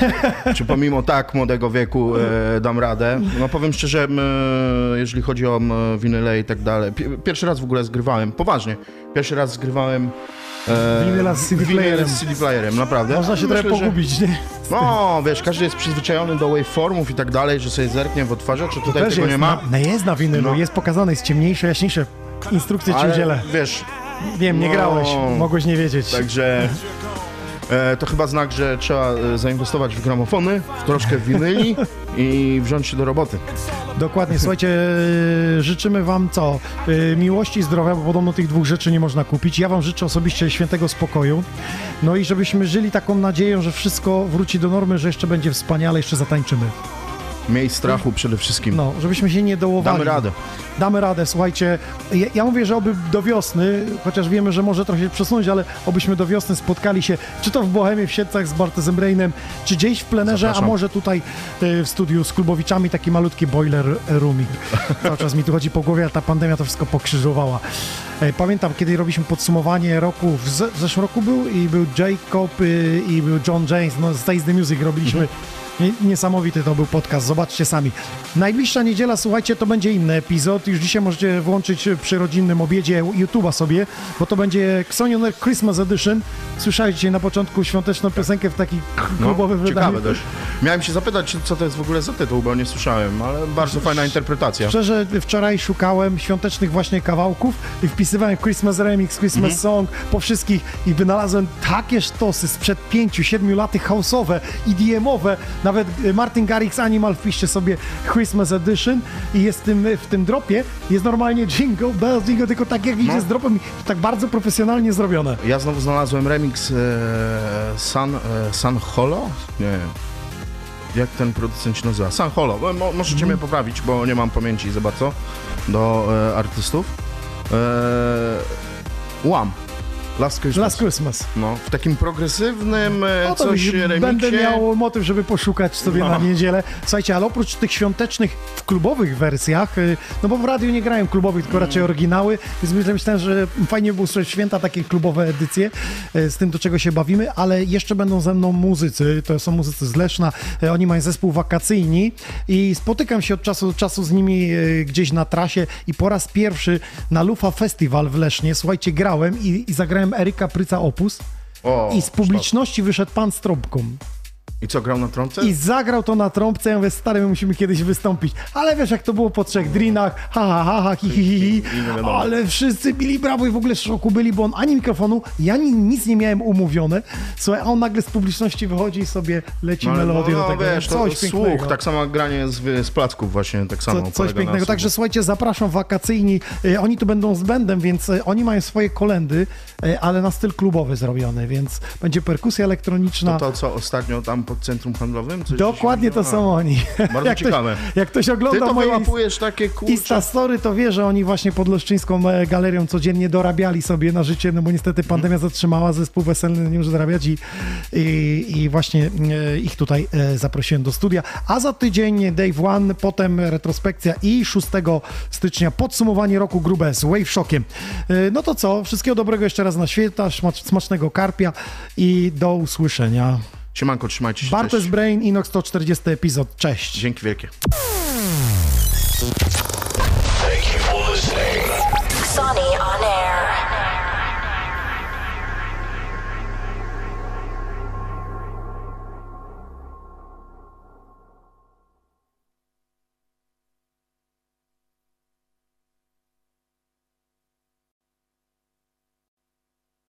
Czy pomimo tak młodego wieku e, dam radę? No powiem szczerze, e, jeżeli chodzi o winyle i tak dalej. Pi- Pierwszy raz w ogóle zgrywałem, poważnie. Pierwszy raz zgrywałem Winyla z CD playerem. z CD playerem, naprawdę. Można się Myślę, trochę że- pogubić, nie? No, wiesz, każdy jest przyzwyczajony do waveformów i tak dalej, że sobie zerknie w odtwarzacz, a tutaj tego jest nie ma. Na, no jest na winylu, No. jest pokazane, jest ciemniejsze, jaśniejsze. Instrukcje ci udzielę. wiesz... Wiem, nie no, grałeś, mogłeś nie wiedzieć. Także e, to chyba znak, że trzeba e, zainwestować w gramofony, w troszkę winyli i wziąć się do roboty. Dokładnie, słuchajcie, e, życzymy wam co? E, Miłości, zdrowia, bo podobno tych dwóch rzeczy nie można kupić. Ja wam życzę osobiście świętego spokoju. No i żebyśmy żyli taką nadzieją, że wszystko wróci do normy, że jeszcze będzie wspaniale, jeszcze zatańczymy. Miej strachu przede wszystkim. No, żebyśmy się nie dołowali. Damy radę. Damy radę, słuchajcie. Ja, ja mówię, że oby do wiosny, chociaż wiemy, że może trochę się przesunąć, ale obyśmy do wiosny spotkali się, czy to w Bohemie, w Siedlcach z Bartezem Reinem, czy gdzieś w plenerze, Zapraszam. a może tutaj e, w studiu z Klubowiczami, taki malutki boiler rooming. Cały czas mi tu chodzi po głowie, a ta pandemia to wszystko pokrzyżowała. E, Pamiętam, kiedy robiliśmy podsumowanie roku, w, zeszłym roku był i był Jacob y, i był John James, no z Taste the Music robiliśmy Nie- Niesamowity to był podcast, zobaczcie sami. Najbliższa niedziela, słuchajcie, to będzie inny epizod. Już dzisiaj możecie włączyć przy rodzinnym obiedzie YouTube'a sobie, bo to będzie Xonion Christmas Edition. Dzisiaj na początku świąteczną piosenkę w taki klubowy No, ciekawe wydaniu. dość. Miałem się zapytać, co to jest w ogóle za tytuł, bo nie słyszałem, ale bardzo fajna interpretacja. Szczerze, wczoraj szukałem świątecznych właśnie kawałków i wpisywałem Christmas Remix, Christmas Mhm. Song po wszystkich i wynalazłem takie sztosy sprzed 5-7 lat house'owe, EDM-owe, nawet y, Martin Garrix Animal wpiszcie sobie Christmas Edition i jest w tym, w tym dropie, jest normalnie jingle bells, jingle, tylko tak jak idzie No. z dropem, tak bardzo profesjonalnie zrobione. Ja znowu znalazłem remix e, San, e, San Holo? Nie. Jak ten producent się nazywa? San Holo. Mo, mo- możecie Mhm. mnie poprawić, bo nie mam pamięci za bardzo do e, artystów. E, Łam. Last Christmas. Last Christmas. No, w takim progresywnym No to coś remiksie. będę miał motyw, żeby poszukać sobie No. na niedzielę. Słuchajcie, ale oprócz tych świątecznych w klubowych wersjach, y, no bo w radiu nie grają klubowych, tylko raczej oryginały, więc myślę- myślałem, że fajnie było usłyszeć święta takie klubowe edycje y, z tym, do czego się bawimy, ale jeszcze będą ze mną muzycy, to są muzycy z Leszna, y, oni mają zespół wakacyjni i spotykam się od czasu do czasu z nimi gdzieś na trasie i po raz pierwszy na Lufa Festival w Lesznie, słuchajcie, grałem i, i zagrałem Eryka Pryca Opus O, i z publiczności wyszedł pan z trąbką. I co, grał na trąbce? I zagrał to na trąbce, ja mówię, stary, my musimy kiedyś wystąpić. Ale wiesz, jak to było po trzech drinach, ha, ha, ha, ha, hi, hi, hi, hi. Ale wszyscy bili brawo i w ogóle w szoku byli, bo on ani mikrofonu, ja ni, nic nie miałem umówione. Słuchaj, a on nagle z publiczności wychodzi i sobie leci No, melodię no, do tego. wiesz, to coś pięknego. słuch, tak samo granie z, z placków właśnie, tak samo Co, coś pięknego. Także słuchajcie, zapraszam wakacyjni. Y, Oni tu będą z bendem, więc y, oni mają swoje kolendy, y, ale na styl klubowy zrobiony, więc będzie perkusja elektroniczna. To to, co ostatnio tam pod centrum handlowym? Coś Dokładnie to są oni. Bardzo jak ciekawe. Ktoś, jak ktoś Ty ogląda to moje wyłapujesz takie kurcze... Insta Story, to wie, że oni właśnie pod Leszczyńską e, galerią codziennie dorabiali sobie na życie, no bo niestety pandemia zatrzymała, zespół weselny nie może zarabiać i, i, i właśnie e, ich tutaj e, zaprosiłem do studia. A za tydzień Dave One, potem retrospekcja i 6 stycznia podsumowanie roku grube z Wave Shockiem. E, No to co, wszystkiego dobrego jeszcze raz na święta, smacznego karpia i do usłyszenia. Siemanko, trzymajcie się, Bartes cześć. Brain, Inox 140 epizod. Cześć. Dzięki wielkie.